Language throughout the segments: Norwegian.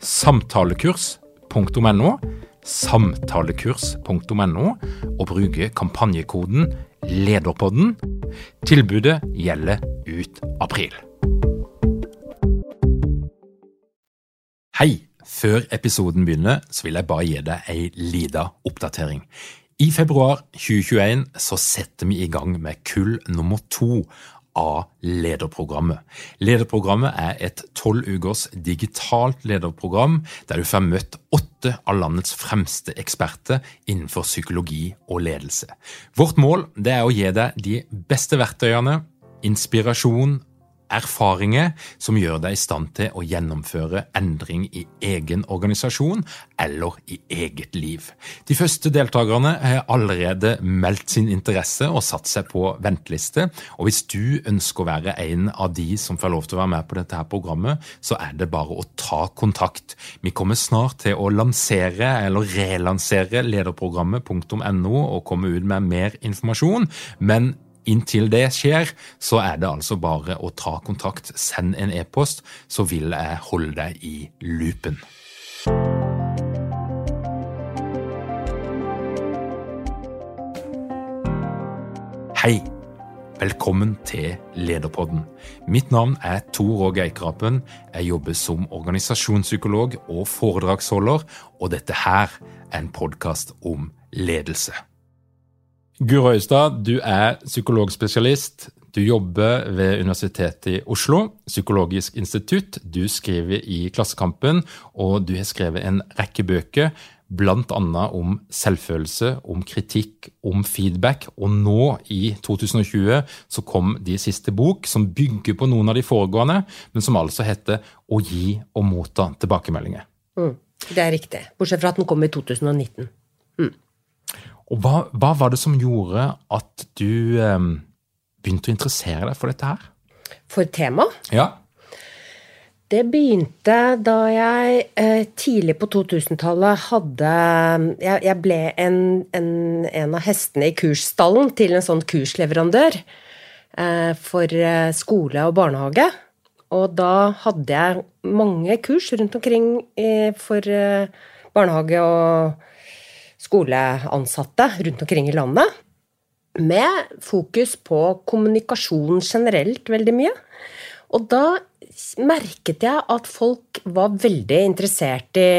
samtalekurs.no, samtalekurs.no, og bruke kampanjekoden LEDERPODDEN. Tilbudet gjelder ut april. Hei! Før episoden begynner, så vil jeg bare gi deg ei lita oppdatering. I februar 2021 så setter vi i gang med kull nummer to av lederprogrammet. Lederprogrammet er et tolv ukers digitalt lederprogram der du får møtt åtte av landets fremste eksperter innenfor psykologi og ledelse. Vårt mål er å gi deg de beste verktøyene, inspirasjon erfaringer som gjør deg i stand til å gjennomføre endring i egen organisasjon eller i eget liv. De første deltakerne har allerede meldt sin interesse og satt seg på venteliste. og Hvis du ønsker å være en av de som får lov til å være med på dette her programmet, så er det bare å ta kontakt. Vi kommer snart til å lansere eller relansere lederprogrammet.no og komme ut med mer informasjon. men Inntil det skjer, så er det altså bare å ta kontakt. Send en e-post, så vil jeg holde deg i loopen. Hei! Velkommen til Lederpodden. Mitt navn er Tor Åge Eikrapen. Jeg jobber som organisasjonspsykolog og foredragsholder, og dette her er en podkast om ledelse. Guro Øystad, du er psykologspesialist. Du jobber ved Universitetet i Oslo, Psykologisk institutt. Du skriver i Klassekampen, og du har skrevet en rekke bøker, bl.a. om selvfølelse, om kritikk, om feedback. Og nå, i 2020, så kom de siste bok, som bygger på noen av de foregående, men som altså heter Å gi og motta tilbakemeldinger. Mm, det er riktig. Bortsett fra at den kom i 2019. Mm. Og hva, hva, var det som gjorde at du eh, begynte å interessere deg for dette her? For tema? Ja. Det begynte da jeg eh, tidlig på 2000-tallet hadde Jeg, jeg ble en, en, en, av hestene i kursstallen til en sånn kursleverandør eh, for eh, skole og barnehage. Og da hadde jeg mange kurs rundt omkring for eh, barnehage og skoleansatte rundt omkring i landet. Med fokus på kommunikasjon generelt veldig mye. Og da merket jeg at folk var veldig interessert i,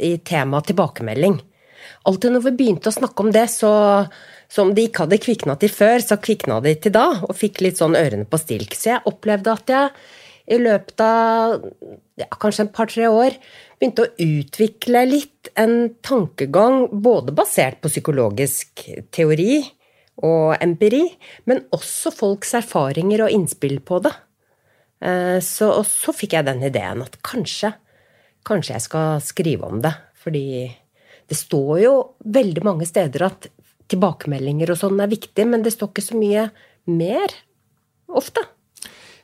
i temaet tilbakemelding. Alltid når vi begynte å snakke om det, så som de ikke hadde kvikna til før, så kvikna de til da, og fikk litt sånn ørene på stilk. Så jeg opplevde at jeg i løpet av ja, kanskje et par-tre år begynte å utvikle litt en tankegang både basert på psykologisk teori og empiri, men også folks erfaringer og innspill på det. Eh, så, og så fikk jeg den ideen at kanskje, kanskje jeg skal skrive om det. Fordi det står jo veldig mange steder at tilbakemeldinger og sånn er viktig, men det står ikke så mye mer ofte.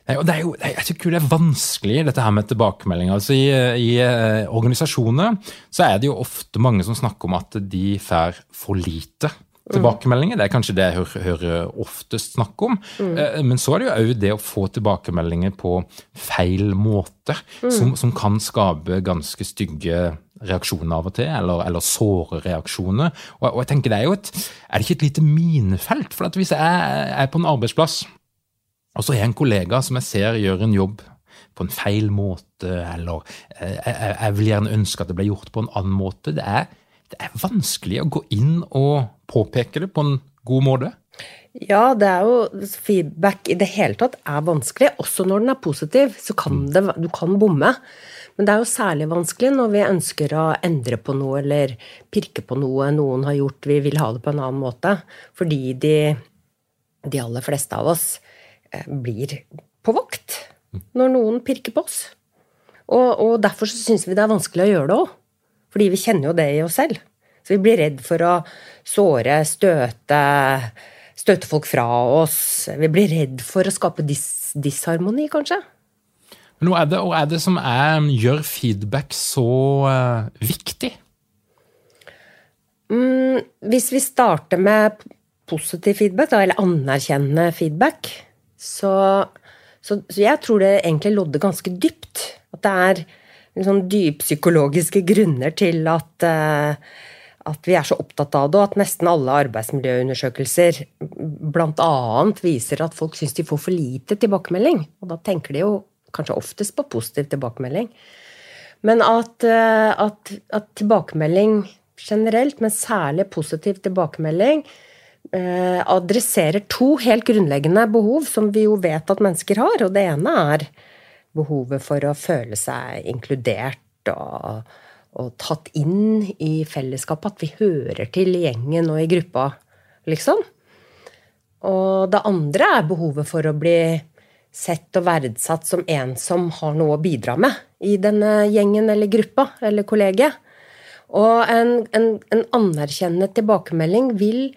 Nei, det er jo jeg tror det er vanskelig, dette her med tilbakemeldinger. Altså I, i uh, organisasjoner så er det jo ofte mange som snakker om at de får for lite tilbakemeldinger. Det er kanskje det jeg hører, hører oftest snakk om. Mm. Uh, men så er det jo òg det å få tilbakemeldinger på feil måte, mm. som, som, kan skape ganske stygge reaksjoner av og til, eller, eller såre reaksjoner. Og, og, jeg tenker det er jo et Er det ikke et lite minefelt? For at hvis jeg er på en arbeidsplass og så er jeg en kollega som jeg ser gjør en jobb på en feil måte, eller jeg, jeg, jeg vil gjerne ønske at det ble gjort på en annen måte. Det er, det er vanskelig å gå inn og påpeke det på en god måte. Ja, det er jo feedback i det hele tatt er vanskelig. Også når den er positiv, så kan det, du kan bomme. Men det er jo særlig vanskelig når vi ønsker å endre på noe eller pirke på noe noen har gjort, vi vil ha det på en annen måte. Fordi de, de aller fleste av oss eh, blir på vakt når noen pirker på oss. Og, og derfor så syns vi det er vanskelig å gjøre det òg. Fordi vi kjenner jo det i oss selv. Så vi blir redd for å såre, støte, støte folk fra oss. Vi blir redd for å skape dis disharmoni, kanskje. Men hva er det, hva er det som er, gjør feedback så uh, viktig? Mm, hvis vi starter med positiv feedback, da, eller anerkjennende feedback, så, så, så jeg tror det egentlig lodder ganske dypt. At det er liksom dyppsykologiske grunner til at, uh, at vi er så opptatt av det, og at nesten alle arbeidsmiljøundersøkelser bl.a. viser at folk syns de får for lite tilbakemelding. Og da tenker de jo kanskje oftest på positiv tilbakemelding. Men at, uh, at, at tilbakemelding generelt, men særlig positiv tilbakemelding, adresserer to helt grunnleggende behov som vi jo vet at mennesker har. Og det ene er behovet for å føle seg inkludert og, og tatt inn i fellesskapet. At vi hører til i gjengen og i gruppa, liksom. Og det andre er behovet for å bli sett og verdsatt som en som har noe å bidra med i denne gjengen eller gruppa eller kollegiet. Og en, en, en anerkjennende tilbakemelding vil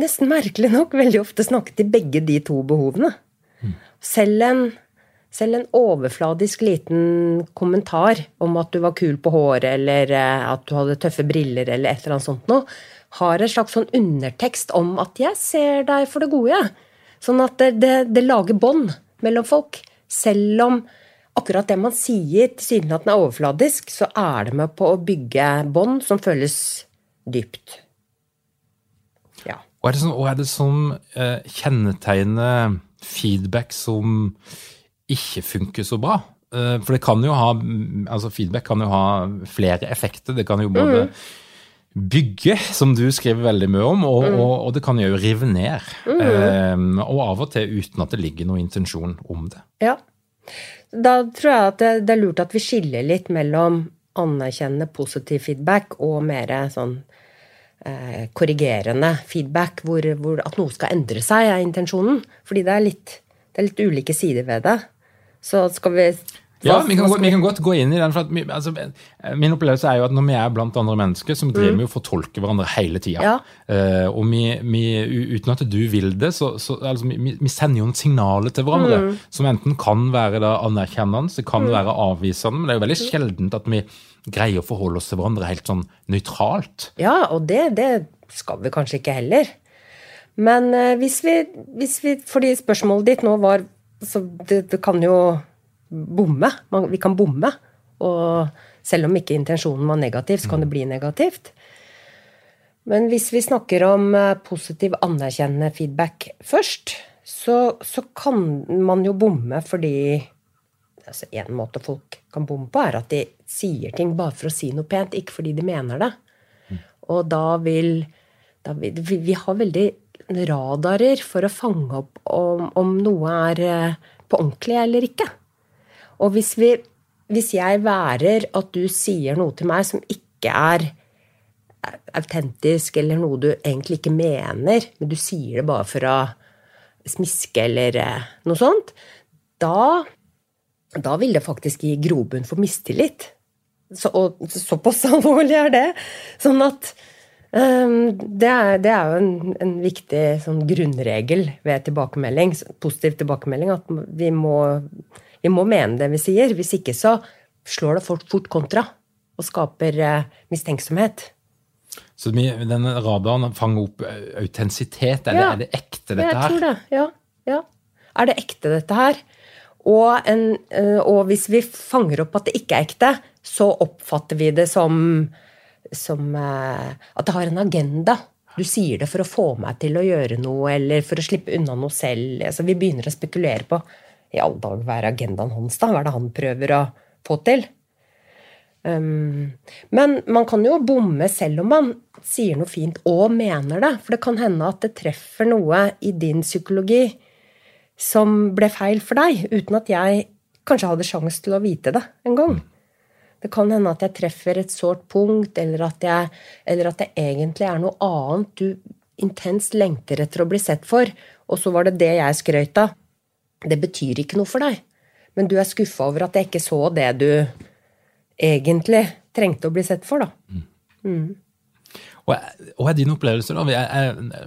nesten merkelig nok veldig ofte snakket til begge de to behovene. Selv en selv en overfladisk liten kommentar om at du var kul på håret, eller eh, at du hadde tøffe briller, eller et eller annet sånt noe, har en slags sånn undertekst om at 'jeg ser deg for det gode'. Sånn at det, det, det lager bånd mellom folk. Selv om akkurat det man sier tilsynelatende er overfladisk, så er det med på å bygge bånd som føles dypt. Og er det, sånn, og er det som eh, kjennetegner feedback som ikke funker så bra. Eh, for det kan jo ha altså feedback kan jo ha flere effekter. Det kan jo både mm. bygge, som du skriver veldig mye om, og, mm. og, og det kan jo rive ned. Mm. Eh, og av og til uten at det ligger noen intensjon om det. Ja. Da tror jeg at det, det er lurt at vi skiller litt mellom anerkjennende positiv feedback og mer sånn korrigerende feedback, hvor, hvor, at noe skal endre seg, er intensjonen. Fordi det er litt, det er litt ulike sider ved det. Så skal vi ja, vi kan, vi kan, godt gå inn i den. for at, altså, Min opplevelse er jo at når vi er blant andre mennesker, så driver mm. vi jo fortolker hverandre hele tida. Ja. Uh, og vi, vi, uten at du vil det, så, så altså, vi, vi, sender jo en signaler til hverandre. Mm. Som enten kan være da anerkjennende, det kan mm. være avvisende. Men det er jo veldig sjeldent at vi greier å forholde oss til hverandre helt sånn nøytralt. Ja, og det, det skal vi kanskje ikke heller. Men uh, hvis, vi, hvis vi Fordi spørsmålet ditt nå var så det, det kan jo bomme. Man, vi kan bomme. Og selv om ikke intensjonen var negativ, så kan det bli negativt. Men hvis vi snakker om eh, positiv, anerkjennende feedback først, så, så kan man jo bomme fordi altså En måte folk kan bomme på, er at de sier ting bare for å si noe pent, ikke fordi de mener det. Og da vil, da vil Vi har veldig radarer for å fange opp om, om noe er eh, på ordentlig eller ikke. Og hvis, vi, hvis jeg værer at du sier noe til meg som ikke er autentisk, eller noe du egentlig ikke mener, men du sier det bare for å smiske eller eh, noe sånt, da, da vil det faktisk gi grobunn for mistillit. Så, og såpass alvorlig er det. Sånn at um, det er, det er jo en, en viktig sånn grunnregel ved tilbakemelding, positiv tilbakemelding, at vi må, vi må, mene det vi sier. Hvis ikke så slår det fort, fort kontra og skaper uh, mistenksomhet. Så denne radaren fanger opp eh, autentisitet? Er, ja, er, det ekte, dette her? Jeg tror det. Ja, ja. Er det ekte, dette her? Og, en, uh, og hvis vi fanger opp at det ikke er ekte, så oppfatter vi det som som eh, At det har en agenda. Du sier det for å få meg til å gjøre noe, eller for å slippe unna noe selv. Altså, vi begynner å spekulere på i alle dag, hva er agendaen hans, da? Hva er det han prøver å få til? Um, men man kan jo bomme selv om man sier noe fint og mener det. For det kan hende at det treffer noe i din psykologi som ble feil for deg, uten at jeg kanskje hadde sjanse til å vite det en gang. Det kan hende at jeg treffer et sårt punkt, eller at, jeg, eller at det egentlig er noe annet du intenst lengter etter å bli sett for, og så var det det jeg skrøt av. Det betyr ikke noe for deg, men du er skuffa over at jeg ikke så det du egentlig trengte å bli sett for, da. Mm. Mm. Hva er din opplevelse, da?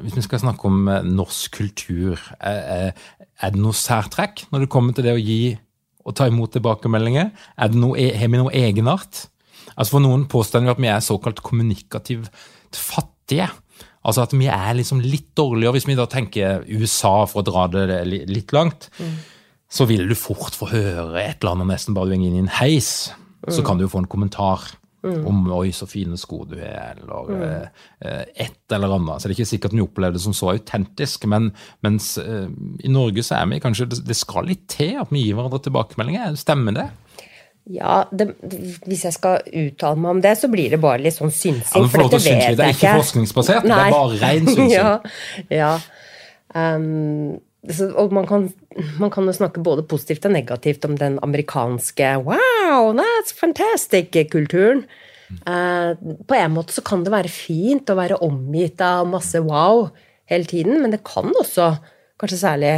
hvis vi skal snakke om eh, norsk kultur, er, det noe særtrekk når det kommer til det å gi og ta imot tilbakemeldinger? Er det noe, e, har vi noe egenart? Altså For noen påstår vi at vi er såkalt kommunikativt fattige. Altså at vi er liksom litt dårligere, hvis vi da tenker USA, for å dra det litt langt. Mm. Så vil du fort få høre et eller annet nesten bare du henger inn i en heis. Så kan du jo få en kommentar. Mm. Om 'oi, så fine sko du er', eller mm. eh, et eller annet. Så det er ikke sikkert vi opplever det som så autentisk, men mens eh, i Norge så er vi kanskje Det skal litt til at vi gir hverandre tilbakemeldinger. Stemmer det? Ja, det, hvis jeg skal uttale meg om det, så blir det bare litt sånn synsing. Ja, for dette vet jeg ikke. Det er ikke forskningsbasert, Nei. det er bare ren synsing. ja, ja. Um, og man kan, man kan, jo snakke både positivt og negativt om den amerikanske 'wow, that's fantastic'-kulturen. Uh, på en måte så kan det være fint å være omgitt av masse wow hele tiden, men det kan også, kanskje særlig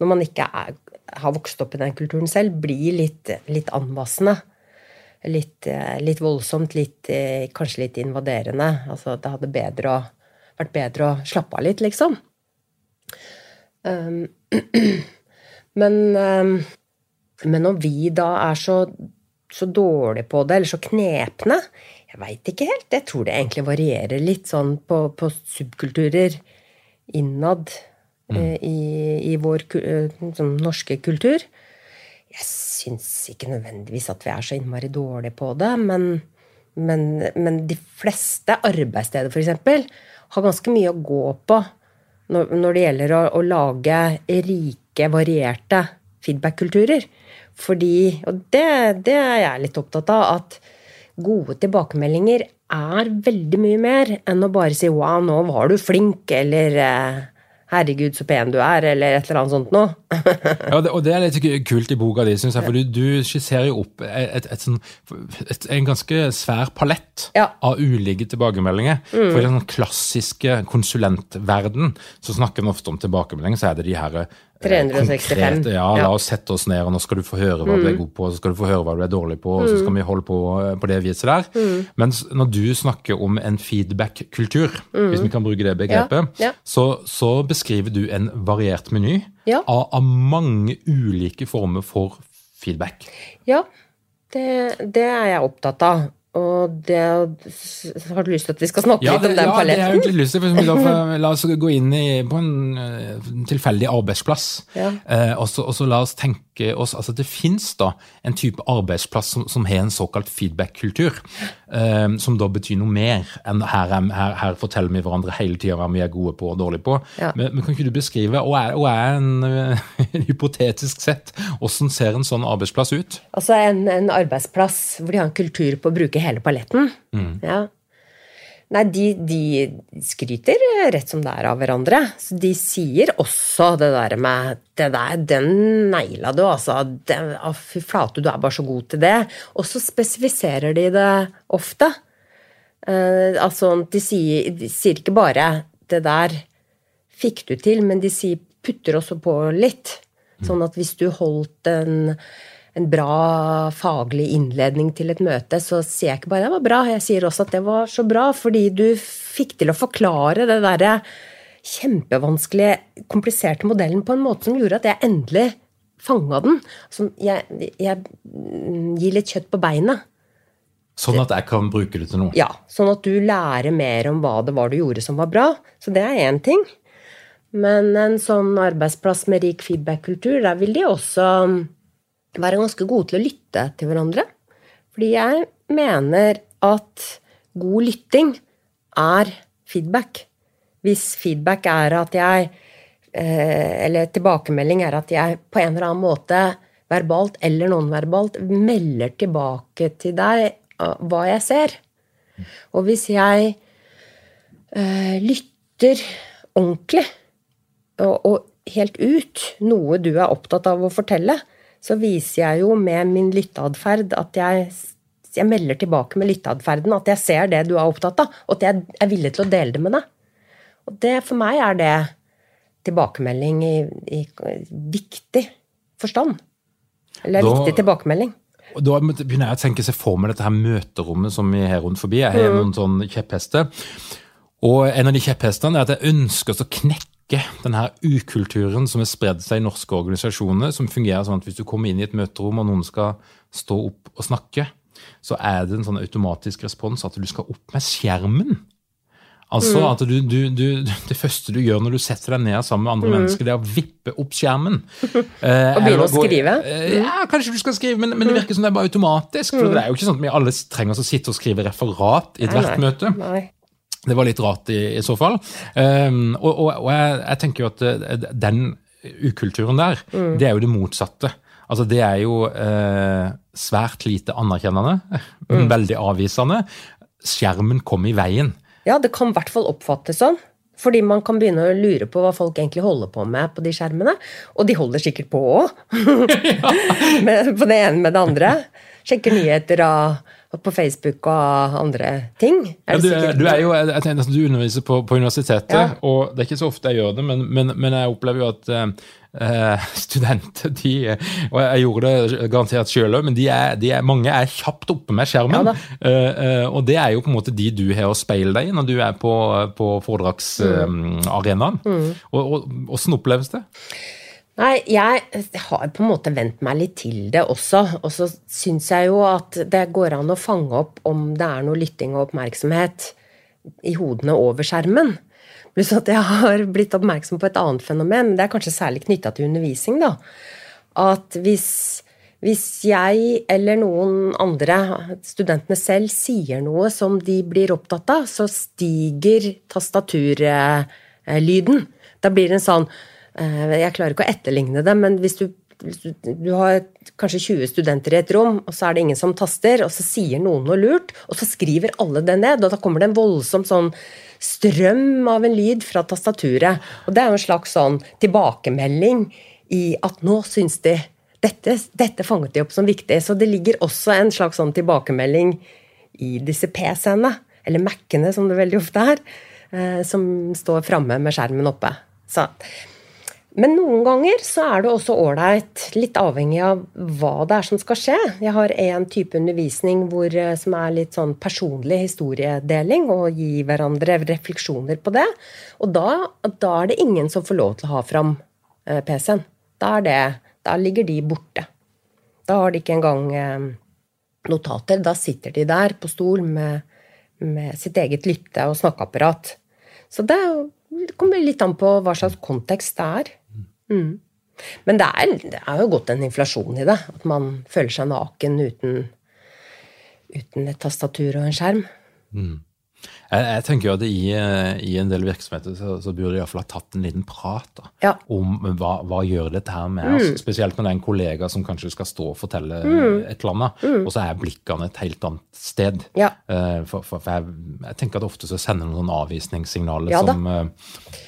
når man ikke er, har vokst opp i den kulturen selv, blir litt, litt anmassende. Litt, eh, litt, voldsomt, litt, eh, kanskje litt invaderende. Altså det hadde bedre å, vært bedre å slappe av litt, liksom. Um, men, um, men om vi da er så, så dårlige på det, eller så knepne Jeg veit ikke helt. Jeg tror det egentlig varierer litt sånn på, på subkulturer innad mm. eh, i, i, vår sånn norske kultur. Jeg syns ikke nødvendigvis at vi er så innmari dårlige på det, men, men, men de fleste arbeidssteder, f.eks., har ganske mye å gå på når, når det gjelder å, å, lage rike, varierte feedback-kulturer. Fordi, og det, det er jeg litt opptatt av, at gode tilbakemeldinger er veldig mye mer enn å bare si 'wow, nå var du flink', eller eh, 'herregud, så pen du er', eller et eller annet sånt noe. ja, det, og det er litt kult i boka di, syns jeg, for du, du, skisserer jo opp et, et, sånn, et, en ganske svær palett ja. av ulike tilbakemeldinger. Mm. For i den klassiske konsulentverden så snakker en ofte om tilbakemeldinger, så er det de her 365. Konkret, ja, la oss sette oss ned, og nå skal du få høre hva du er mm. god på, og så skal du få høre hva du er dårlig på, og så skal mm. vi holde på eh, på det viset der. Mm. Mens når du snakker om en feedback-kultur, mm. hvis vi kan bruke det begrepet, ja. Ja. Så, så, beskriver du en variert meny ja. av, av, mange ulike former for feedback. Ja, det, det er jeg opptatt av. Og det, har du lyst til at vi skal snakke ja, litt om den ja, paletten? Ja, det har jeg lyst til. For la oss gå inn i, på en uh, tilfeldig arbeidsplass. Ja. Uh, og, så, og, så, la oss tenke oss altså Det fins en type arbeidsplass som, som har en såkalt feedback-kultur. Uh, som da betyr noe mer enn her, her, her forteller vi hverandre hele tida hva vi er gode på og dårlige på. Ja. Men, men, kan ikke du beskrive, og er, og er en, hypotetisk sett, hvordan ser en sånn arbeidsplass ut? Altså en, en arbeidsplass hvor de har en kultur på å bruke hele paletten. Mm. Ja. Nei, de, de, skryter rett som det er av hverandre. Så de sier også det der med det der, 'Den neila du, altså'. fy flate, du er bare så god til det. Og så spesifiserer de det ofte. Eh, altså, de sier, de sier, ikke bare 'det der fikk du til', men de sier, putter også på litt. Sånn at hvis du holdt en en bra faglig innledning til et møte, så sier jeg ikke bare 'det var bra', jeg sier også at det var så bra, fordi du fikk til å forklare det derre kjempevanskelige, kompliserte modellen på en måte som gjorde at jeg endelig fanga den. Som jeg, jeg gir litt kjøtt på beinet. Sånn at jeg kan bruke det til noe? Ja. Sånn at du lærer mer om hva det var du gjorde som var bra. Så det er én ting. Men en sånn arbeidsplass med rik feedback-kultur, der vil de også være ganske gode til å lytte til hverandre. Fordi jeg mener at god lytting er feedback. Hvis feedback er at jeg eh, Eller tilbakemelding er at jeg på en eller annen måte verbalt eller nonverbalt melder tilbake til deg hva jeg ser. Og hvis jeg eh, lytter ordentlig og, helt ut noe du er opptatt av å fortelle, så viser jeg jo med min lytteatferd at jeg, jeg melder tilbake med lytteatferden at jeg ser det du er opptatt av, og at jeg er villig til å dele det med deg. Og det, for meg er det tilbakemelding i, i viktig forstand. Eller da, viktig tilbakemelding. Og Da begynner jeg å tenke seg for meg dette her møterommet som vi har rundt forbi. Jeg har mm. noen sånne kjepphester. Og en av de kjepphestene er at jeg ønsker å knekke denne ukulturen som har spredd seg i norske organisasjoner, som fungerer sånn at hvis du kommer inn i et møterom og noen skal stå opp og snakke, så er det en sånn automatisk respons at du skal opp med skjermen. Altså mm. at du, du, du, Det første du gjør når du setter deg ned sammen med andre mm. mennesker, det er å vippe opp skjermen. Eh, og begynne å skrive? Eh, ja, kanskje du skal skrive, men, men, det virker som det er bare automatisk. For mm. det er jo ikke sånn at vi alle trenger å sitte og skrive referat i ethvert møte. Nei. Det var litt rart i, i så fall. Um, og, og, og jeg, jeg, tenker jo at uh, den ukulturen der, mm. det er jo det motsatte. Altså Det er jo uh, svært lite anerkjennende, mm. veldig avvisende. Skjermen kom i veien. Ja, det kan i hvert fall oppfattes sånn. Fordi man kan begynne å lure på hva folk egentlig holder på med på de skjermene. Og de holder sikkert på òg. på det ene med det andre. Sjekker nyheter av på Facebook og andre ting. Er ja, du, du, er jo, jeg tenker, du underviser på, på universitetet, ja. og det er ikke så ofte jeg gjør det, men, men, men jeg opplever jo at uh, studenter de, Og jeg gjorde det garantert sjøl òg, men de er, de er, mange er kjapt oppe med skjermen. Ja, uh, uh, og det er jo på en måte de du har å speile deg i når du er på, på foredragsarenaen. Mm. Mm. Og, og, hvordan oppleves det? Nei, jeg har på en måte vent meg litt til det også. Og så syns jeg jo at det går an å fange opp om det er noe lytting og oppmerksomhet i hodene over skjermen. Pluss at jeg har blitt oppmerksom på et annet fenomen, men det er kanskje særlig knytta til undervisning. da. At hvis, hvis jeg eller noen andre, studentene selv, sier noe som de blir opptatt av, så stiger tastaturlyden. Da blir det en sånn jeg klarer ikke å etterligne det, men hvis du, du, du har kanskje 20 studenter i et rom, og så er det ingen som taster, og så sier noen noe lurt, og så skriver alle det ned, og da kommer det en voldsom sånn strøm av en lyd fra tastaturet. Og det er jo en slags sånn tilbakemelding i at nå syns de dette, dette fanget de opp som viktig. Så det ligger også en slags sånn tilbakemelding i disse PC-ene, eller Mac-ene som det veldig ofte er, eh, som står framme med skjermen oppe. Så men noen ganger så er det også ålreit, litt avhengig av hva det er som skal skje. Jeg har en type undervisning hvor, eh, som er litt sånn personlig historiedeling, og gi hverandre refleksjoner på det. Og da, da er det ingen som får lov til å ha fram eh, PC-en. Da, da, ligger de borte. Da har de ikke engang eh, notater. Da sitter de der på stol med, med sitt eget lytte- og snakkeapparat. Så det kommer litt an på hva slags kontekst det er. Mm. Men det er, det er, jo gått en inflasjon i det. At man føler seg naken uten, uten et tastatur og en skjerm. Mm. Jeg, jeg, tenker jo at i, i, en del virksomheter så, så burde de iallfall ha tatt en liten prat da, ja. om hva, hva gjør dette her med oss. Mm. Spesielt når det er en kollega som kanskje skal stå og fortelle mm. et eller annet, mm. og så er blikkene et helt annet sted. Ja. Uh, for, for, for jeg, jeg, tenker at ofte så sender noen avvisningssignaler ja, som uh,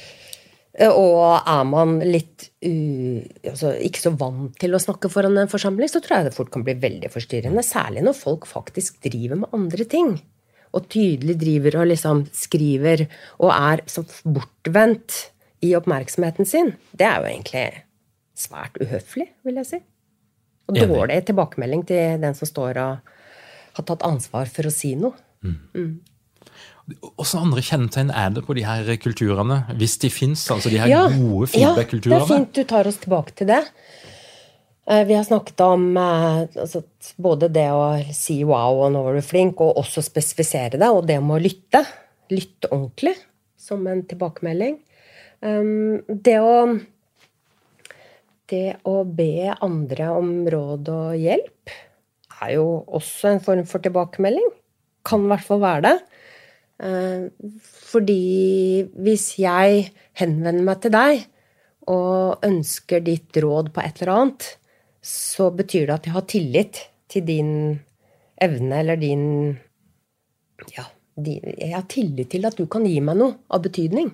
og er man litt uh, altså, ikke så vant til å snakke foran en forsamling, så tror jeg det fort kan bli veldig forstyrrende. Særlig når folk faktisk driver med andre ting. Og tydelig driver og liksom skriver og er så bortvendt i oppmerksomheten sin. Det er jo egentlig svært uhøflig, vil jeg si. Og dårlig tilbakemelding til den som står og har tatt ansvar for å si noe. Mm. Mm. Hvilke andre kjennetegn er det på de her kulturene, hvis de fins? Altså de her ja, gode feedback-kulturene? Ja, det er fint du tar oss tilbake til det. Eh, vi har snakket om eh, altså, både det å si 'wow' og 'nå var du flink', og også spesifisere det, og det med å lytte. Lytte ordentlig, som en tilbakemelding. Um, det å Det å be andre om råd og hjelp er jo også en form for tilbakemelding. Kan i hvert fall være det. Eh, fordi hvis jeg henvender meg til deg og ønsker ditt råd på et eller annet, så betyr det at jeg har tillit til din evne eller din Ja, jeg har tillit til at du kan gi meg noe av betydning.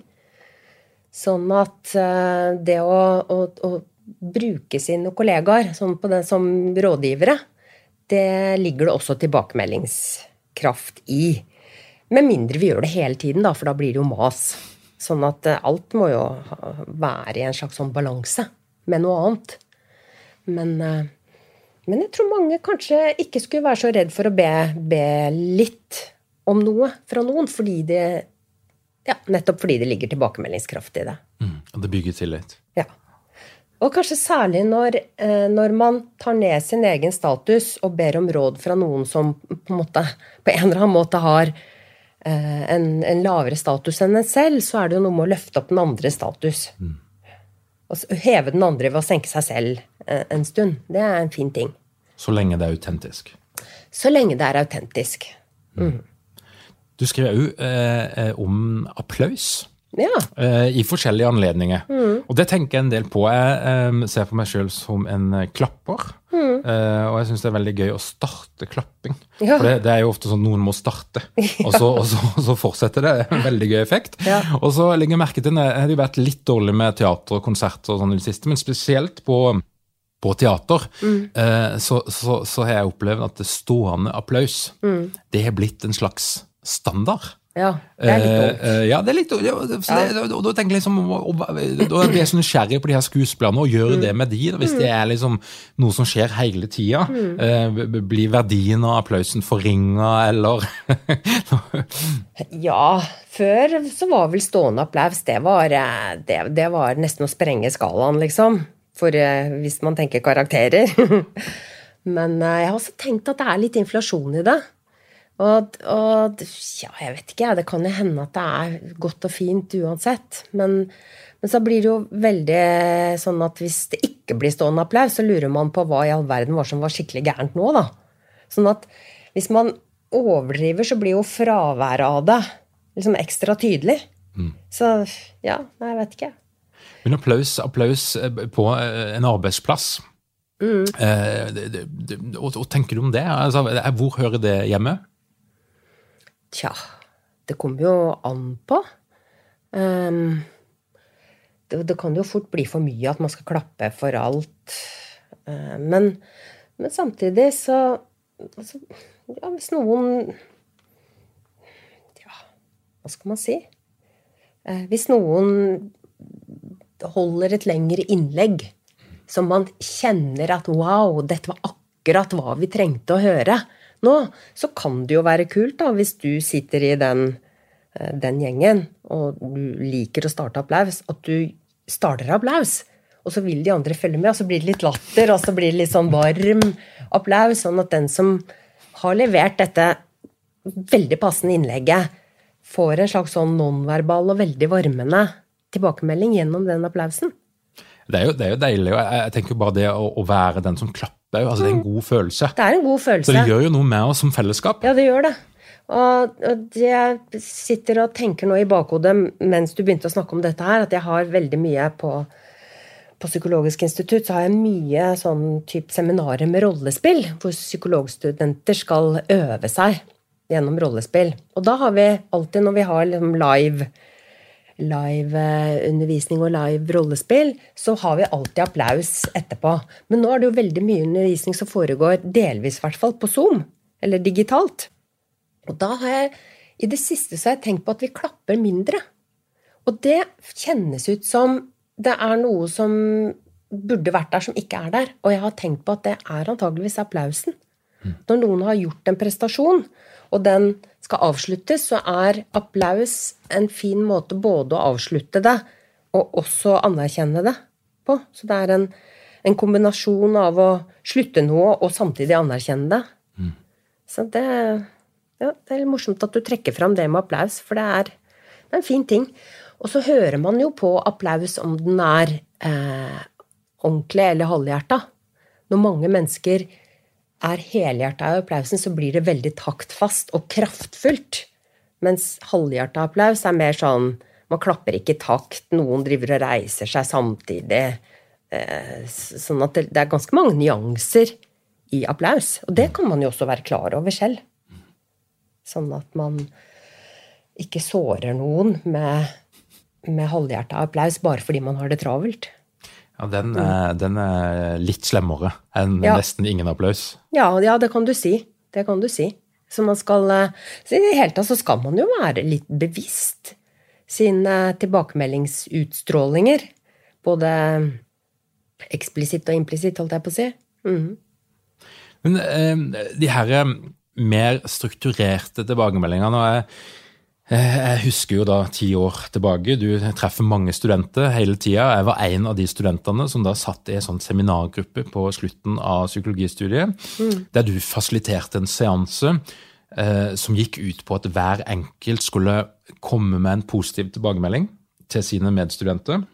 Sånn at uh, det å, å, å, bruke sine kollegaer som, det, som rådgivere, det ligger det også tilbakemeldingskraft i. Med mindre vi gjør det hele tiden, da, for da blir det jo mas. Sånn at uh, alt må jo være i en slags sånn balanse med noe annet. Men, uh, men jeg tror mange kanskje ikke skulle være så redd for å be, be litt om noe fra noen, fordi det ja, nettopp fordi det ligger tilbakemeldingskraft i det. Mm, og det bygger tillit. Ja. Og kanskje særlig når, eh, når, man tar ned sin egen status og ber om råd fra noen som på en, måte, på en eller annen måte har eh, en, en, lavere status enn en selv, så er det jo noe med å løfte opp den andre status. Mm. Og heve den andre ved å senke seg selv eh, en stund. Det er en fin ting. Så lenge det er autentisk. Så lenge det er autentisk. Mm. Du skriver òg eh, om applaus. Ja. Eh, I forskjellige anledninger. Mm. Og det tenker jeg en del på. Jeg ser på meg sjøl som en eh, klapper. Mm. Eh, og jeg syns det er veldig gøy å starte klapping. Ja. For det, det, er jo ofte sånn noen må starte, og, så, og, så, så, fortsetter det. En veldig gøy effekt. Ja. Og så legger jeg merke til Jeg har jo vært litt dårlig med teater og konserter og sånn i det siste, men spesielt på på teater, mm. så, så, så, har jeg opplevd at det stående applaus mm. det har blitt en slags standard. Ja, det er litt dumt. Eh, eh, ja, det er litt ja, og Da tenker jeg liksom, Da blir jeg så nysgjerrig på de her skuespillerne, og gjør mm. det med de, hvis mm. det er liksom noe som skjer hele tida. Mm. Eh, blir verdien av applausen forringa, eller Ja, før så var vel stående applaus det var, det, det var nesten å sprenge skalaen, liksom. For hvis man tenker karakterer. Men jeg har også tenkt at det er litt inflasjon i det. Og, og, ja, jeg vet ikke, det kan jo hende at det er godt og fint uansett. Men, men, så blir det jo veldig sånn at hvis det ikke blir stående applaus, så lurer man på hva i all verden var som var skikkelig gærent nå, da. Sånn at hvis man overdriver, så blir jo fraværet av det liksom ekstra tydelig. Mm. Så ja, nei, jeg vet ikke. Men applaus, applaus eh, på eh, en arbeidsplass mm. eh, Hva tenker du om det? Altså, hvor hører det hjemme? Tja, det kommer jo an på. Um, det, det, kan jo fort bli for mye at man skal klappe for alt. Uh, men, men, samtidig så altså, Ja, hvis noen Ja, hva skal man si? Uh, hvis noen holder et lengre innlegg som man kjenner at wow, dette var akkurat hva vi trengte å høre, nå, så kan det jo være kult da, hvis du sitter i den, eh, den gjengen og du liker å starte applaus, at du starter applaus. Og så vil de andre følge med, og så blir det litt latter, og så blir det litt sånn varm applaus. Sånn at den som har levert dette veldig passende innlegget, får en slags sånn nonverbal og veldig varmende tilbakemelding gjennom den applausen. Det er jo, det er jo deilig. og Jeg tenker bare det å, å være den som klapper er, altså, det er en mm. god følelse. Det er en god følelse. Så det gjør jo noe med oss som fellesskap. Ja, det gjør det. Og, og jeg sitter og tenker nå i bakhodet mens du begynte å snakke om dette her, at jeg har veldig mye på, på Psykologisk institutt så har jeg mye sånn type seminarer med rollespill, hvor psykologstudenter skal øve seg gjennom rollespill. Og da har vi alltid, når vi har liksom live live-undervisning og live rollespill, så har vi alltid applaus etterpå. Men nå er det jo veldig mye undervisning som foregår delvis, i hvert fall, på Zoom. Eller digitalt. Og da har jeg i det siste så har jeg tenkt på at vi klapper mindre. Og det kjennes ut som det er noe som burde vært der, som ikke er der. Og jeg har tenkt på at det er antageligvis applausen. Mm. Når noen har gjort en prestasjon, og den skal avsluttes, så er applaus en fin måte både å avslutte det og også anerkjenne det på. Så det er en, en kombinasjon av å slutte noe og samtidig anerkjenne det. Mm. Så det, ja, det er morsomt at du trekker fram det med applaus, for det er, det er en fin ting. Og så hører man jo på applaus om den er eh, ordentlig eller halvhjerta. Når mange mennesker er helhjerta i applausen, så blir det veldig taktfast og kraftfullt. Mens halvhjerta applaus er mer sånn Man klapper ikke i takt, noen driver og reiser seg samtidig. Eh, sånn at det er ganske mange nyanser i applaus. Og det kan man jo også være klar over selv. Sånn at man ikke sårer noen med, med halvhjerta applaus bare fordi man har det travelt. Ja, den er, den er litt slemmere enn Ja. nesten ingen applaus. Ja, ja, det kan du si. Det kan du si. Så man skal eh, så I det hele tatt så skal man jo være litt bevisst sine tilbakemeldingsutstrålinger. Både eksplisitt og implisitt, holdt jeg på å si. Mm. Men eh, de her eh, mer strukturerte tilbakemeldingene og jeg, eh, jeg husker jo da ti år tilbake, du treffer mange studenter hele tida. Jeg var en av de studentene som da satt i en sånn seminargruppe på slutten av psykologistudiet, der du fasiliterte en seanse eh, som gikk ut på at hver enkelt skulle komme med en positiv tilbakemelding til sine medstudenter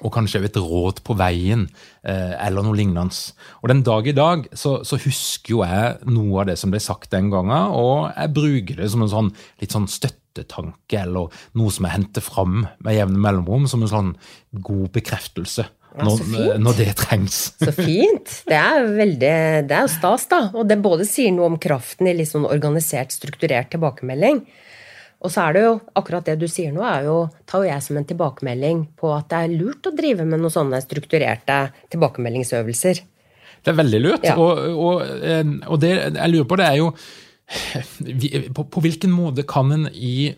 og kanskje et råd på veien, eh, eller noe lignende. Og den dag i dag så, så husker jo jeg noe av det som ble sagt den gangen, og jeg bruker det som en sånn litt sånn støttetanke, eller noe som jeg henter fram med jevne mellomrom, som en sånn god bekreftelse. Ja, Når, fint. når det trengs. Så fint. Det er veldig Det er jo stas, da. Og det både sier noe om kraften i litt sånn organisert, strukturert tilbakemelding. Og så er det jo akkurat det du sier nå, er jo, tar jo jeg som en tilbakemelding på at det er lurt å drive med noen sånne strukturerte tilbakemeldingsøvelser. Det er veldig lurt. Ja. Og, og, eh, og det jeg lurer på, det er jo på, på hvilken måte kan en i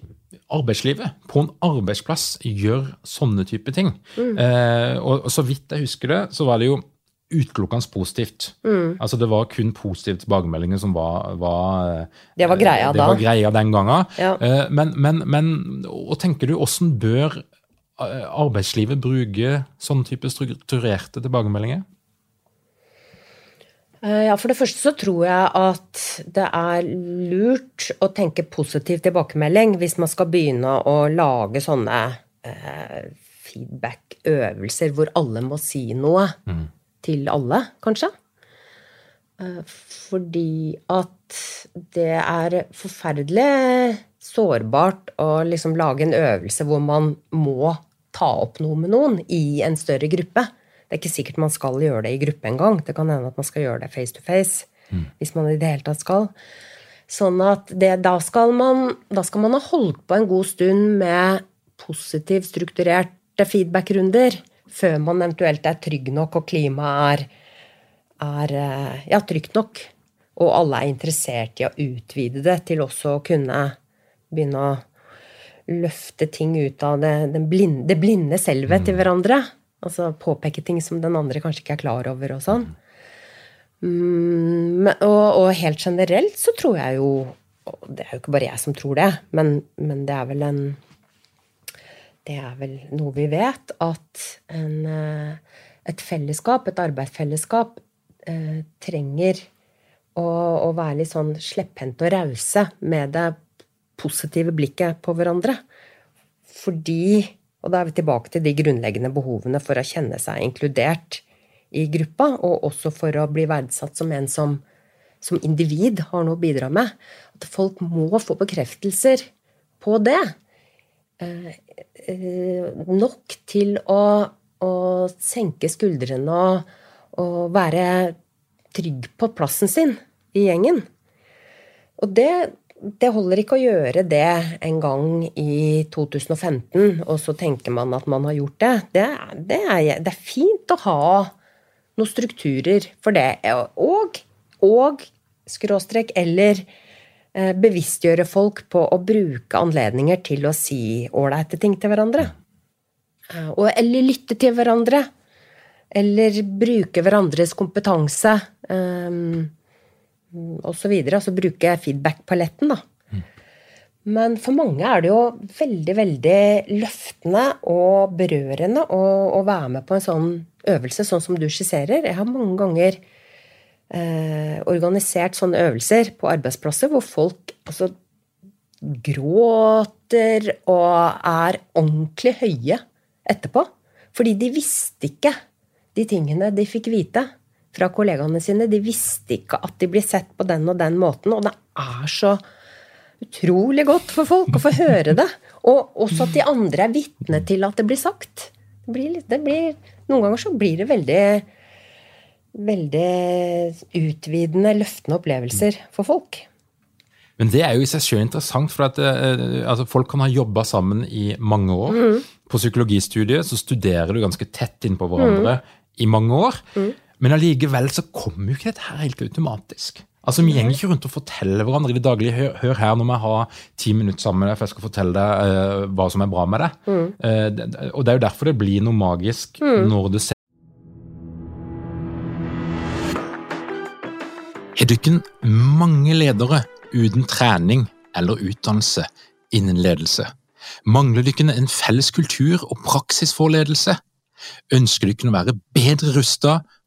arbeidslivet, på en arbeidsplass, gjøre sånne type ting? Eh, og, og så vidt jeg husker det, så var det jo utelukkende positivt. Altså Det var kun positive tilbakemeldinger som var, var eh, Det var greia det da. var greia den gangen. Ja. Eh, Men, men, men og tenker du, hvordan bør eh, arbeidslivet bruke sånne type strukturerte tilbakemeldinger? Eh, Ja, For det første så tror jeg at det er lurt å tenke positiv tilbakemelding hvis man skal begynne å lage sånne eh, feedback-øvelser hvor alle må si noe til alle, kanskje. Eh, fordi at det er forferdelig sårbart å liksom lage en øvelse hvor man må ta opp noe med noen i en større gruppe. Det er ikke sikkert man skal gjøre det i gruppe engang. Det kan hende at man skal gjøre det face to face. Hvis man i det hele tatt skal. Sånn at det, da, skal man, da skal man ha holdt på en god stund med positivt strukturerte feedback-runder før man eventuelt er trygg nok og klimaet er, er eh, ja, trygt nok. Og alle er interessert i å utvide det til også å kunne begynne å løfte ting ut av det, den blinde, det blinde selvet til hverandre. Altså påpeke ting som den andre kanskje ikke er klar over og sånn. Mm, og, og helt generelt så tror jeg jo og Det er jo ikke bare jeg som tror det, men, men det er vel en Det er vel noe vi vet, at en, eh, et fellesskap, et arbeidsfellesskap, eh, trenger å, å være litt sånn slepphendte og rause med det positive blikket på hverandre. Fordi Og da er vi tilbake til de grunnleggende behovene for å kjenne seg inkludert i gruppa, og også for å bli verdsatt som en som, som individ har noe å bidra med. At folk må få bekreftelser på det. Eh, eh, nok til å, å senke skuldrene og, og være trygg på plassen sin i gjengen. Og det, det holder ikke å gjøre det en gang i 2015, og så tenker man at man har gjort det. Det, det, er, det er fint å ha noen strukturer for det. Og, og skråstrek, eller eh, bevisstgjøre folk på å bruke anledninger til å si ålreite ting til hverandre. Eh, og, eller lytte til hverandre. Eller bruke hverandres kompetanse. Um, så videre. Altså bruke feedback-paletten, da. Men for mange er det jo veldig, veldig løftende og berørende å, å være med på en sånn øvelse, sånn som du skisserer. Jeg har mange ganger eh, organisert sånne øvelser på arbeidsplasser hvor folk altså gråter og er ordentlig høye etterpå. Fordi de visste ikke de tingene de fikk vite fra kollegaene sine. De visste ikke at de blir sett på den og den måten, og det er så utrolig godt for folk å få høre det. Og også at de andre er vitne til at det blir sagt. Det blir, det blir, noen ganger så blir det veldig veldig utvidende, løftende opplevelser for folk. Men det er jo i seg selv interessant, for at eh, altså, folk kan ha jobba sammen i mange år. Mm. På psykologistudiet så studerer du ganske tett innpå hverandre Mm. i mange år. Men allikevel så kommer jo ikke dette her helt automatisk. Altså, Vi gjenger ikke rundt og forteller hverandre i det daglige. Hør, hør her, når vi jeg ha ti minutter sammen med deg, for jeg skal fortelle deg uh, hva som er bra med deg. Mm. Uh, det, og det er jo derfor det blir noe magisk når det ser du ikke mange ledere uten trening eller utdannelse innen ledelse? Mangler dere en felles kultur og praksis for ledelse? Ønsker dere å være bedre rustet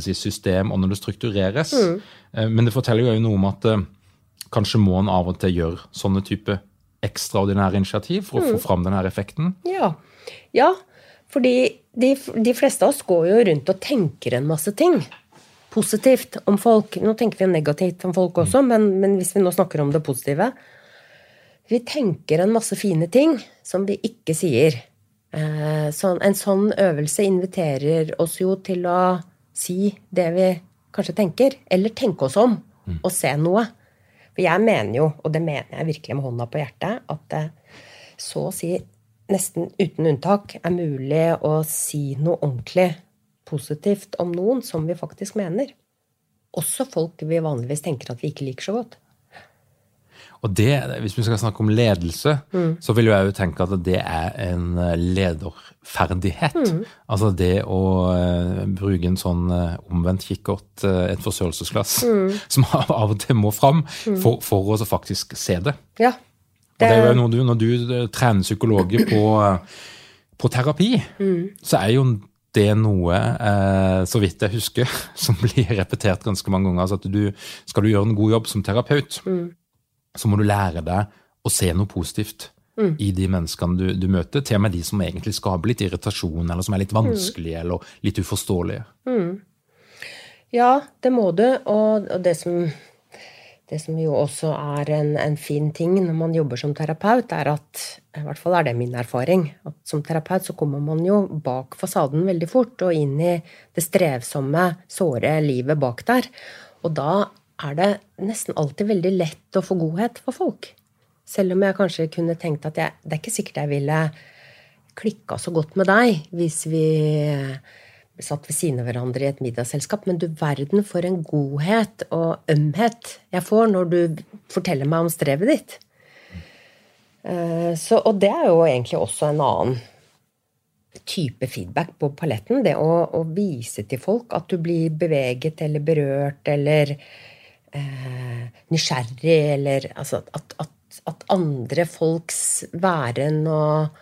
settes i system, og når det struktureres. Mm. Men det forteller jo noe om at eh, kanskje må en av og til gjøre sånne type ekstraordinære initiativ for å få fram denne effekten. Ja. ja fordi de, de fleste av oss går jo rundt og tenker en masse ting positivt om folk. Nå tenker vi negativt om folk også, men, men hvis vi nå snakker om det positive Vi tenker en masse fine ting som vi ikke sier. Eh, sånn, en sånn øvelse inviterer oss jo til å si det vi kanskje tenker, eller tenke oss om og se noe. For jeg mener jo, og det mener jeg virkelig med hånda på hjertet, at det så å si nesten uten unntak er mulig å si noe ordentlig positivt om noen som vi faktisk mener. Også folk vi vanligvis tenker at vi ikke liker så godt. Og det, hvis vi skal snakke om ledelse, så vil jeg jo tenke at det er en lederferdighet. lederferdighet. Altså det å uh, bruke en sånn uh, omvendt kikkert, uh, et forstørrelsesglass, som av og til må fram, for, for å faktisk se det. Ja. Og det er jo noe du, Når du eh, trener psykologer på, eh, på terapi, så er jo det noe, eh, så vidt jeg husker, som blir repetert ganske mange ganger. altså at du, Skal du gjøre en god jobb som terapeut, så må du lære deg å se noe positivt i de menneskene du, du møter. Til og med de som egentlig skaper litt irritasjon, eller som er litt vanskelige eller litt uforståelige. Ja, det må du. Og, og det, som, det som jo også er en, en fin ting når man jobber som terapeut, er at I hvert fall er det min erfaring. At som terapeut så kommer man jo bak fasaden veldig fort, og inn i det strevsomme, såre livet bak der. Og da er det nesten alltid veldig lett å få godhet for folk. Selv om jeg kanskje kunne tenkt at jeg, det er ikke sikkert jeg ville klikka så godt med deg hvis vi satt ved siden av hverandre i et middagsselskap. Men du verden for en godhet og ømhet jeg får når du forteller meg om strevet ditt. Eh, Så, og det er jo egentlig også en annen type feedback på paletten. Det å, å vise til folk at du blir beveget eller berørt eller eh, nysgjerrig, eller altså at, at, at andre folks væren og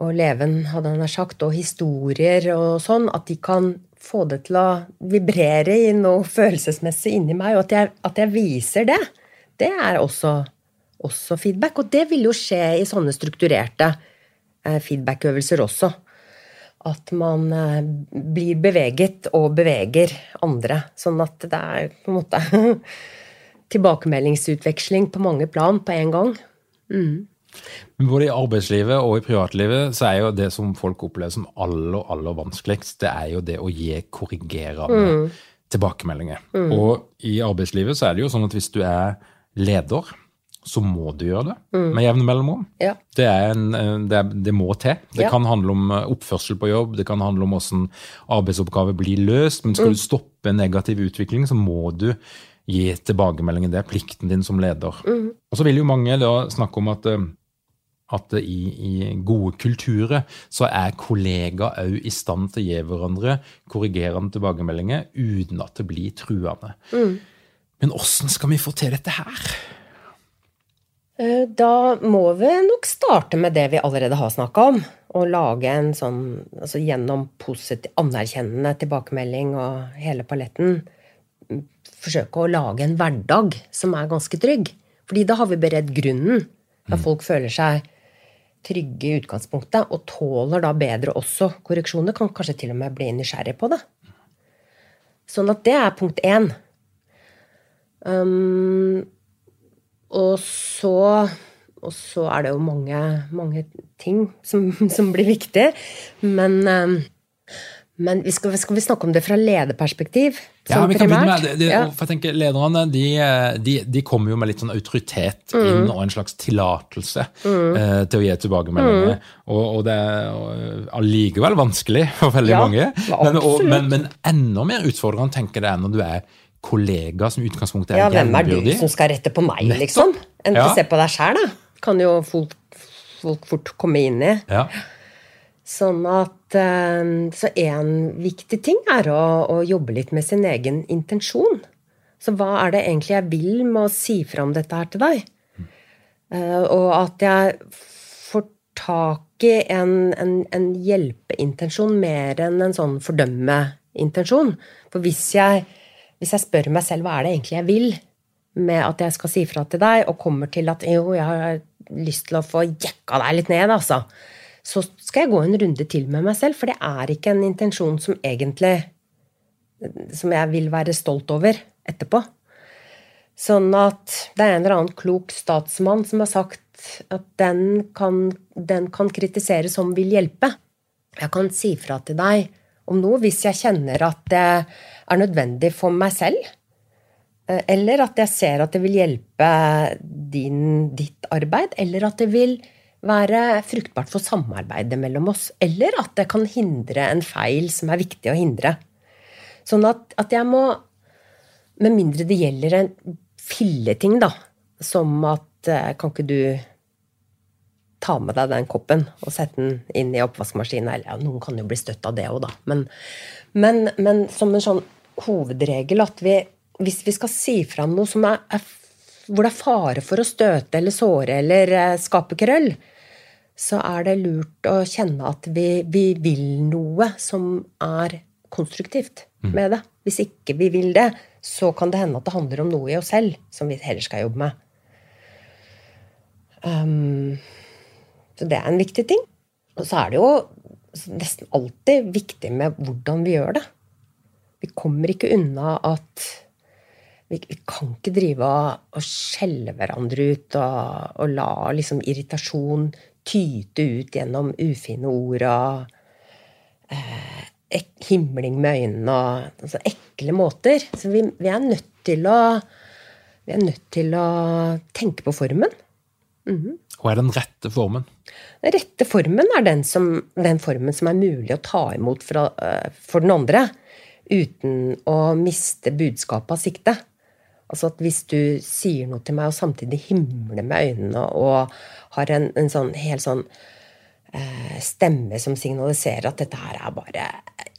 og leven, hadde han sagt, og historier og sånn, at de kan få det til å vibrere i noe følelsesmessig inni meg, og at jeg, at jeg viser det, det er også, også feedback. Og det vil jo skje i sånne strukturerte eh, feedback-øvelser også. At man eh, blir beveget og beveger andre. Sånn at det er på en måte tilbakemeldingsutveksling på mange plan på en gang. Men både i arbeidslivet og i privatlivet så er jo det som folk opplever som aller, aller vanskeligst, det er jo det å gi korrigerende tilbakemeldinger. Og i arbeidslivet så er det jo sånn at hvis du er leder, så må du gjøre det med jevne mellomrom. Ja. Det, er en, det, det må til. Det Ja. kan handle om eh, oppførsel på jobb, det kan handle om hvordan arbeidsoppgaver blir løst. Men skal du stoppe en negativ utvikling, så må du gi tilbakemeldinger. Det er plikten din som leder. Og så vil jo mange da snakke om at eh, at i, i gode kulturer så er kollegaer òg i stand til å gi hverandre korrigerende tilbakemeldinger uten at det blir truende. Men åssen skal vi få til dette her? Eh, Da må vi nok starte med det vi allerede har snakka om. Å lage en sånn altså Gjennom positiv, anerkjennende tilbakemelding og hele paletten mm, forsøke å lage en hverdag som er ganske trygg. Fordi da har vi beredt grunnen. Da folk føler seg trygge i utgangspunktet og tåler da bedre også korreksjoner. Kan kanskje til og med bli nysgjerrig på det. Sånn at det er punkt én. Um, og så og så er det jo mange, mange ting som, som blir viktig. Men, um, men vi skal, skal vi snakke om det fra lederperspektiv? Ja, vi kan begynne med det. Ja. for jeg tenker Lederne de, de, de kommer jo med litt sånn autoritet inn og en slags tillatelse eh, til å gi tilbakemeldinger. Og, og det er eh, allikevel vanskelig for veldig Ja, mange. Men, og, men, men enda mer utfordrende tenker det er når du er kollega som i utgangspunktet er Ja, hvem er du som skal rette på meg, Nettopp. liksom? Enn Ja. å se på deg sjæl, da. Kan jo folk, folk fort komme inn i. Ja. Sånn at eh, Så en viktig ting er å, å jobbe litt med sin egen intensjon. Så hva er det egentlig jeg vil med å si fra om dette her til deg? Mm. og at jeg får tak i en, en, en hjelpeintensjon mer enn en sånn fordømmeintensjon. For hvis jeg, hvis jeg spør meg selv hva er det egentlig jeg vil med at jeg skal si fra til deg, og kommer til at jo, jeg har lyst til å få jekka deg litt ned, altså, så skal jeg gå en runde til med meg selv, for det er ikke en intensjon som egentlig som jeg vil være stolt over etterpå. Sånn at det er en eller annen klok statsmann som har sagt at den kan, den kan kritisere som vil hjelpe. Jeg kan si fra til deg om noe hvis jeg kjenner at det er nødvendig for meg selv. eh, Eller at jeg ser at det vil hjelpe din, ditt arbeid, eller at det vil være fruktbart for samarbeidet mellom oss. Eller at det kan hindre en feil som er viktig å hindre. Sånn at, at jeg må Med mindre det gjelder en filleting, da, som at eh, Kan ikke du ta med deg den koppen og sette den inn i oppvaskmaskinen? Eller ja, noen kan jo bli støtt av det òg, da. Men, men, men som en sånn hovedregel at vi hvis vi skal si fra om noe som er, er, hvor det er fare for å støte eller såre eller eh, skape krøll, så er det lurt å kjenne at vi, vi vil noe som er konstruktivt med det. Hvis ikke vi vil det, så kan det hende at det handler om noe i oss selv som vi heller skal jobbe med. Um, så det er en viktig ting. Og så er det jo nesten alltid viktig med hvordan vi gjør det. Vi kommer ikke unna at vi, vi kan ikke drive og, skjelle hverandre ut og, og la liksom irritasjon tyte ut gjennom ufine ord og eh, himling med øynene og altså ekle måter. Så vi, vi er nødt til å vi er nødt til å tenke på formen. Og er den rette formen? Den rette formen er den, som, den formen som er mulig å ta imot fra, eh, for den andre, uten å miste budskapet av sikte. Altså at hvis du sier noe til meg og samtidig himler med øynene og har en, en sånn helt sånn eh, stemme som signaliserer at dette her er bare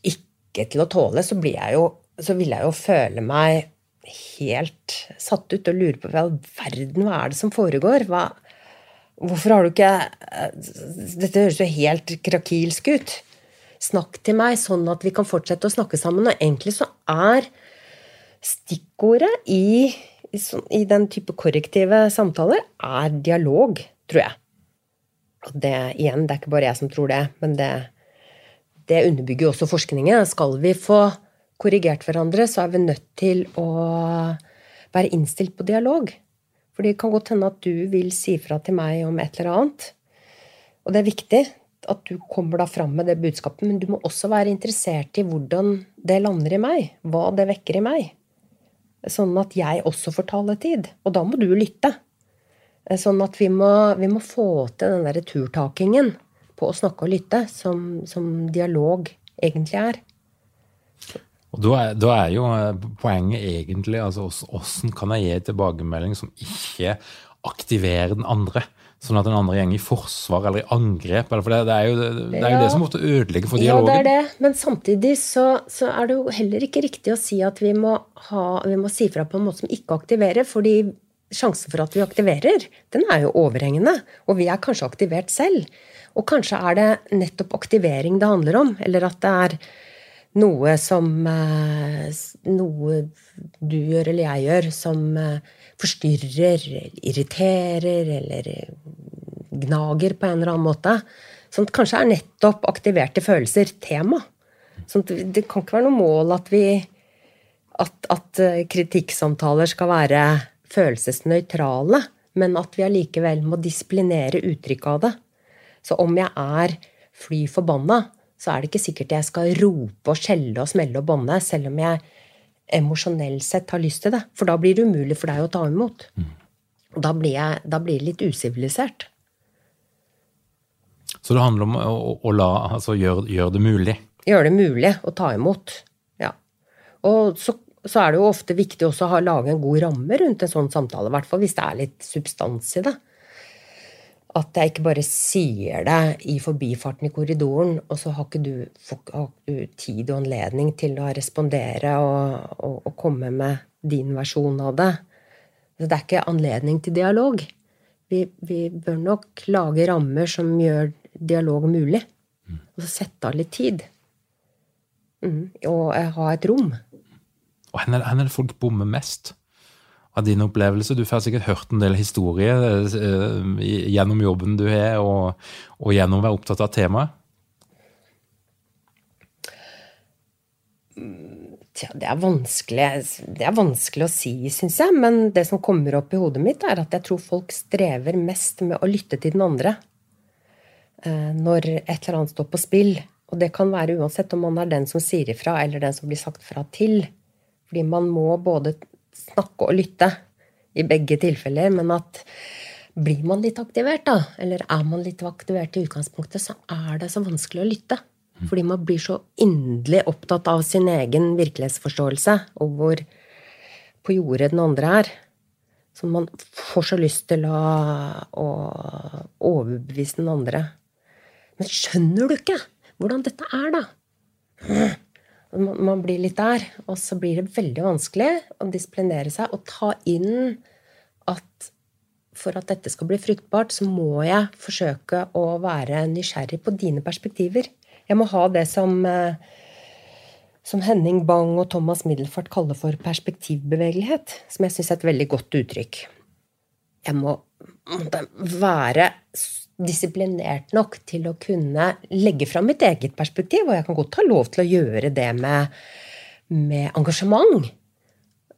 ikke til å tåle, så, jeg jo, så vil jeg jo føle meg helt satt ut og lure på hva i all verden, hva er det som foregår? Hva, Hvorfor har du ikke Dette høres jo helt krakilsk ut. Snakk til meg sånn at vi kan fortsette å snakke sammen. Og egentlig så er stikkordet i, i, den type korrektive samtaler er dialog, tror jeg. Og det igjen, det er ikke bare jeg som tror det, men det, det underbygger jo også forskningen. Skal vi få korrigert hverandre, så er vi nødt til å være innstilt på dialog. For det kan godt hende at du vil si fra til meg om et eller annet. Og det er viktig at du kommer da fram med det budskapet, men du må også være interessert i hvordan det lander i meg. Hva det vekker i meg. Sånn at jeg også får taletid. Og da må du lytte. Sånn at vi må, vi må få til den derre turtakingen på å snakke og lytte, som, som dialog egentlig er. Og da er, da er jo eh, poenget egentlig altså hvordan kan jeg gi tilbakemelding som ikke aktiverer den andre? Sånn at den andre går i forsvar eller i angrep. Eller for det, det er jo det, det, er jo det som måtte ødelegge for dialogen. Ja, det er det. Men samtidig så, så er det jo heller ikke riktig å si at vi må, ha, vi må si fra på en måte som ikke aktiverer. fordi sjansen for at vi aktiverer, den er jo overhengende. Og vi er kanskje aktivert selv. Og kanskje er det nettopp aktivering det handler om, eller at det er noe som eh, Noe du gjør eller jeg gjør, som eh, forstyrrer, irriterer eller gnager på en eller annen måte. Som kanskje er nettopp aktiverte følelser tema. Sånn det kan ikke være noe mål at vi at, at eh, kritikksamtaler skal være følelsesnøytrale, men at vi allikevel må disiplinere uttrykket av det. Så om jeg er fly forbanna, så er det ikke sikkert jeg skal rope og skjelle og smelle og bånde, selv om jeg emosjonelt sett har lyst til det. For da blir det umulig for deg å ta imot. Og Da, blir jeg, da blir det litt usivilisert. Så det handler om å, å la, altså gjøre, gjør det mulig? Gjøre det mulig å ta imot. Ja. Og så, så, er det jo ofte viktig også å lage en god ramme rundt en sånn samtale. I hvert fall hvis det er litt substans i det. At jeg ikke bare sier det i forbifarten i korridoren, og så har ikke du, har du tid og anledning til å respondere og, og, og, komme med din versjon av det. Så det er ikke anledning til dialog. Vi, vi bør nok lage rammer som gjør dialog mulig. Og så sette av litt tid. Mm. Og ha et rom. Og hvor er det folk bommer mest? Av din opplevelse? Du får sikkert hørt en del historier eh, gjennom jobben du har, og, og gjennom å være opptatt av temaet? Tja, det er, vanskelig, det er vanskelig å si, syns jeg. Men det som kommer opp i hodet mitt, er at jeg tror folk strever mest med å lytte til den andre eh, når et eller annet står på spill. Og det kan være uansett om man er den som sier ifra, eller den som blir sagt fra til. Fordi man må både snakke og lytte i begge tilfeller, men at blir man litt aktivert, da, eller er man litt aktivert i utgangspunktet, så er det så vanskelig å lytte. Fordi man blir så inderlig opptatt av sin egen virkelighetsforståelse og hvor på jordet den andre er. Så man får så lyst til å, å overbevise den andre. Men skjønner du ikke hvordan dette er, da? Man blir litt der, og så blir det veldig vanskelig å disiplinere seg og ta inn at for at dette skal bli fruktbart, så må jeg forsøke å være nysgjerrig på dine perspektiver. Jeg må ha det som, eh, som Henning Bang og Thomas Middelfart kaller for perspektivbevegelighet, som jeg syns er et veldig godt uttrykk. Jeg må være disiplinert nok til å kunne legge fram mitt eget perspektiv. Og jeg kan godt ha lov til å gjøre det med, med engasjement.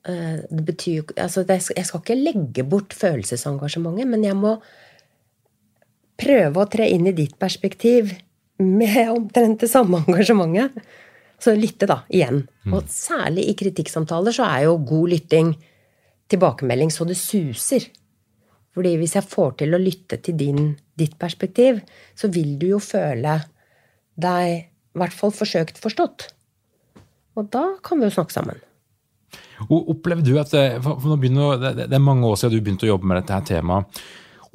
Eh, det betyr altså Jeg skal ikke legge bort følelsesengasjementet, men jeg må prøve å tre inn i ditt perspektiv med omtrent det samme engasjementet. Så lytte, da, igjen. Mm. Og særlig i kritikksamtaler så er jo god lytting tilbakemelding så det suser. Fordi hvis jeg får til å lytte til din, ditt perspektiv, så vil du jo føle deg i hvert fall forsøkt forstått. Og da kan vi jo snakke sammen. Opplever du at det, for begynner, det, er mange år siden du begynte å jobbe med dette her temaet.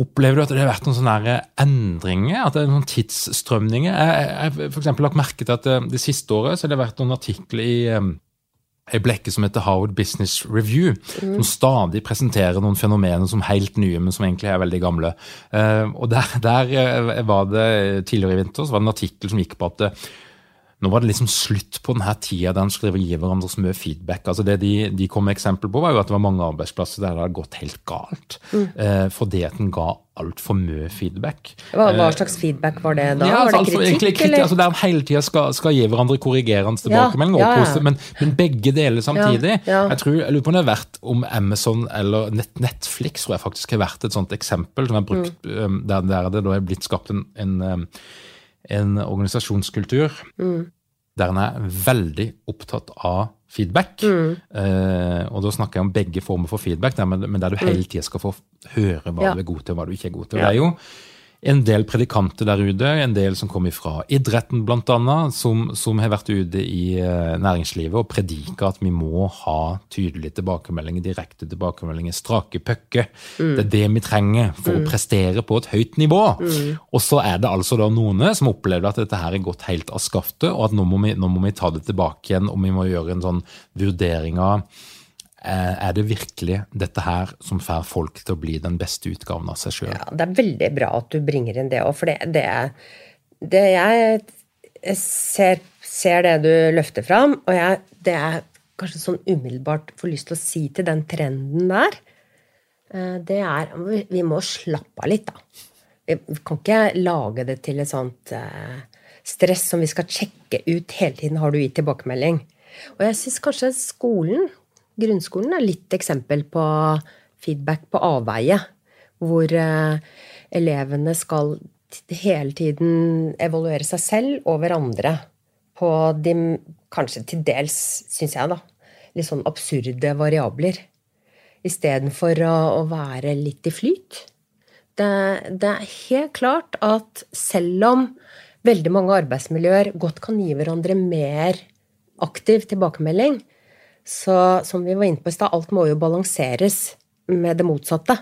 Opplever du at det har vært noen sånne endringer? At det er noen tidsstrømninger? Jeg har f.eks. lagt merke til at det, det siste året så har det vært noen artikler i ei blekke som heter Howard Business Review, mm. som stadig presenterer noen fenomener som helt nye, men som egentlig er veldig gamle. Uh, og der, der, eh, var det Tidligere i vinter så var det en artikkel som gikk på at uh, nå var det liksom slutt på denne tida der en skulle gi hverandre så mye feedback. Altså det de, de, kom med eksempel på, var jo at det var mange arbeidsplasser der det hadde gått helt galt. Mm. Eh, fordi at en ga altfor mye feedback. Hva, hva, slags feedback var det da? Ja, var det altså, kritikk? kritikk eller? Altså, der en hele tida skal, skal, gi hverandre korrigerende tilbakemelding, ja, ja, ja. men, men, begge deler samtidig. Jeg tror, jeg lurer på om det har vært om Amazon eller Netflix tror jeg faktisk har vært et sånt eksempel som er brukt, mm. Der, der det da er blitt skapt en, en en organisasjonskultur mm. der en er veldig opptatt av feedback. Mm. Eh, og da snakker jeg om begge former for feedback, der, men der du hele tida skal få høre hva ja. du er god til og hva du ikke er god til. Ja. Det er jo en del predikanter der ute, en del som kommer fra idretten bl.a., som, som har vært ute i eh, næringslivet og predika at vi må ha tydelige tilbakemeldinger, direkte tilbakemeldinger, strake pucker. Mm. Det er det vi trenger for mm. å prestere på et høyt nivå. Mm. Og så er det altså da noen som opplever at dette her er gått helt av skaftet, og at nå må, vi, nå må vi ta det tilbake igjen, og vi må gjøre en sånn vurdering av Er det virkelig dette her som får folk til å bli den beste utgaven av seg sjøl? Ja, det er veldig bra at du bringer inn det òg, for det, det, det jeg ser, ser, det du løfter fram, og jeg, det jeg kanskje sånn umiddelbart får lyst til å si til den trenden der, eh, det er Vi må slappe av litt, da. Vi kan ikke lage det til et sånt eh, stress som vi skal sjekke ut hele tiden. Har du gitt tilbakemelding? Og jeg syns kanskje skolen grunnskolen er litt eksempel på feedback på avveie. Hvor eh, elevene skal hele tiden evaluere seg selv og hverandre på de kanskje til dels, syns jeg, da, litt sånn absurde variabler. Istedenfor å, å være litt i flyt. Det, det er helt klart at selv om veldig mange arbeidsmiljøer godt kan gi hverandre mer aktiv tilbakemelding, så som vi var inne på i stad, alt må jo balanseres med det motsatte.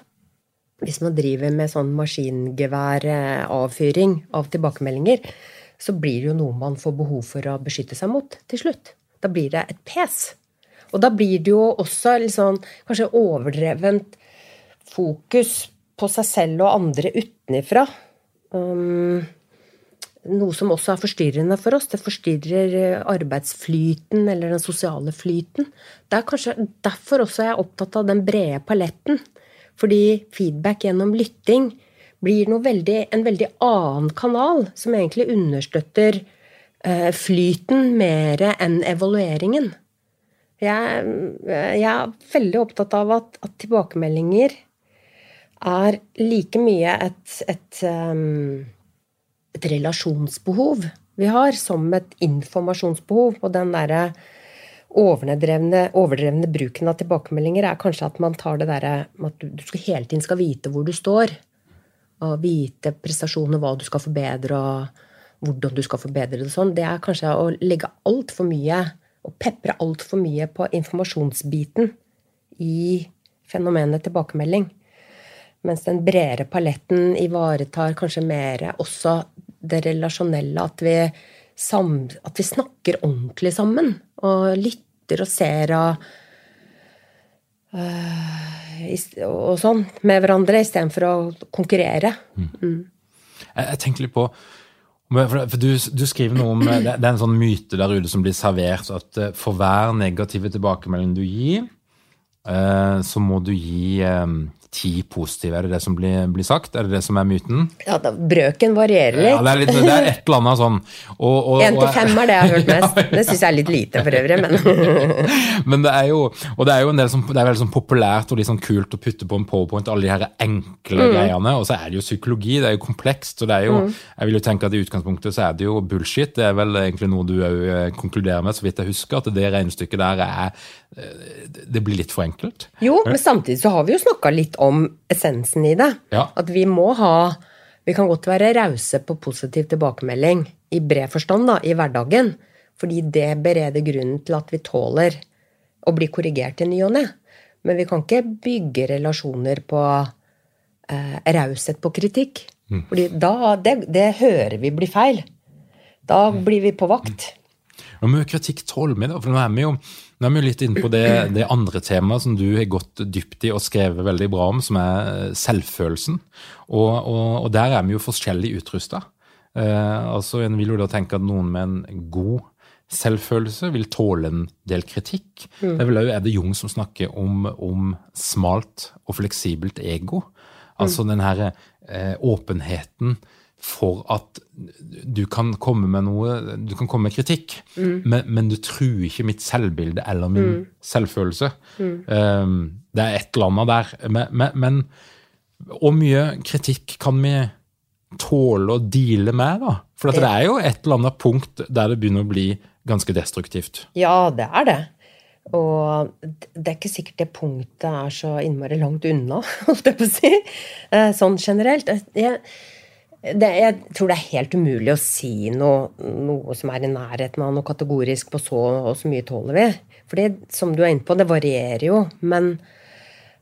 Hvis man driver med sånn maskingeværavfyring av tilbakemeldinger, så blir det jo noe man får behov for å beskytte seg mot til slutt. Da blir det et pes. Og da blir det jo også liksom, kanskje overdrevent fokus på seg selv og andre utenifra. Um, noe som også er forstyrrende for oss. Det forstyrrer eh, arbeidsflyten eller den sosiale flyten. Det er kanskje derfor også jeg er opptatt av den brede paletten. Fordi feedback gjennom lytting blir veldig, en veldig annen kanal, som egentlig understøtter eh, flyten mer enn evalueringen. Jeg, jeg, er veldig opptatt av at, at tilbakemeldinger er like mye et, et um, et relasjonsbehov vi har, som et informasjonsbehov. Og den derre overdrevne, overdrevne, bruken av tilbakemeldinger er kanskje at man tar det derre at du skal hele tiden skal vite hvor du står. Og vite prestasjoner, hva du skal forbedre, og hvordan du skal forbedre det. sånn. Det er kanskje å legge altfor mye og pepre altfor mye på informasjonsbiten i fenomenet tilbakemelding. Mens den bredere paletten ivaretar kanskje mer også det relasjonelle. At vi, sam, at vi snakker ordentlig sammen. Og lytter og ser og, øh, og sånn med hverandre, istedenfor å konkurrere. Mm. Mm. Jeg, jeg tenker litt på for du, du, skriver noe om Det er en sånn myte der ute som blir servert, at eh, for hver negative tilbakemelding du gir, eh, så må du gi ti positive, er det det som blir, blir, sagt? Er det det som er myten? Ja, da, Brøken varierer litt. Ja, det er, litt, det er et eller annet sånn Én til fem er det jeg har hørt mest. ja. Det syns jeg er litt lite for øvrig, men Men det er jo og det er jo en del som, det er veldig sånn populært og litt sånn kult å putte på en powerpoint alle de her enkle mm. greiene. Og så er det jo psykologi, det er jo komplekst. og det er jo, mm. Jeg vil jo tenke at i utgangspunktet så er det jo bullshit. Det er vel egentlig noe du òg eh, konkluderer med, så vidt jeg husker, at det regnestykket der er eh, Det blir litt for enkelt. Jo, men samtidig så har vi jo snakka litt om essensen i det. Ja. At vi må ha Vi kan godt være rause på positiv tilbakemelding i bred forstand da, i hverdagen. Fordi det bereder grunnen til at vi tåler å bli korrigert i ny og ne. Men vi kan ikke bygge relasjoner på eh, raushet på kritikk. Mm. Fordi da, det, det, hører vi blir feil. Da blir vi på vakt. Hvor mye kritikk tåler vi, da? For nå er vi jo nå er vi litt inne på det, det, andre temaet som du har gått dypt i og skrevet veldig bra om, som er eh, selvfølelsen. Og, og, og der er vi jo forskjellig utrusta. Eh, altså, en vil jo da tenke at noen med en god selvfølelse vil tåle en del kritikk. Mm. Det er vel òg Edde Jung som snakker om, om, smalt og fleksibelt ego. Altså mm. den her eh, åpenheten for at du kan komme med noe, du kan komme med kritikk, mm. men, men, du truer ikke mitt selvbilde eller min mm. selvfølelse. Mm. Um, det er et eller annet der. Men, men, hvor mye kritikk kan vi tåle å deale med, da? For det er jo et eller annet punkt der det begynner å bli ganske destruktivt. Ja, det er det. Og det er ikke sikkert det punktet er så innmari langt unna, holdt jeg på å si. Eh, sånn generelt. Jeg, det, jeg tror det er helt umulig å si noe, noe, som er i nærheten av noe kategorisk på så og så mye tåler vi. Fordi, som du er inne på, det varierer jo. Men,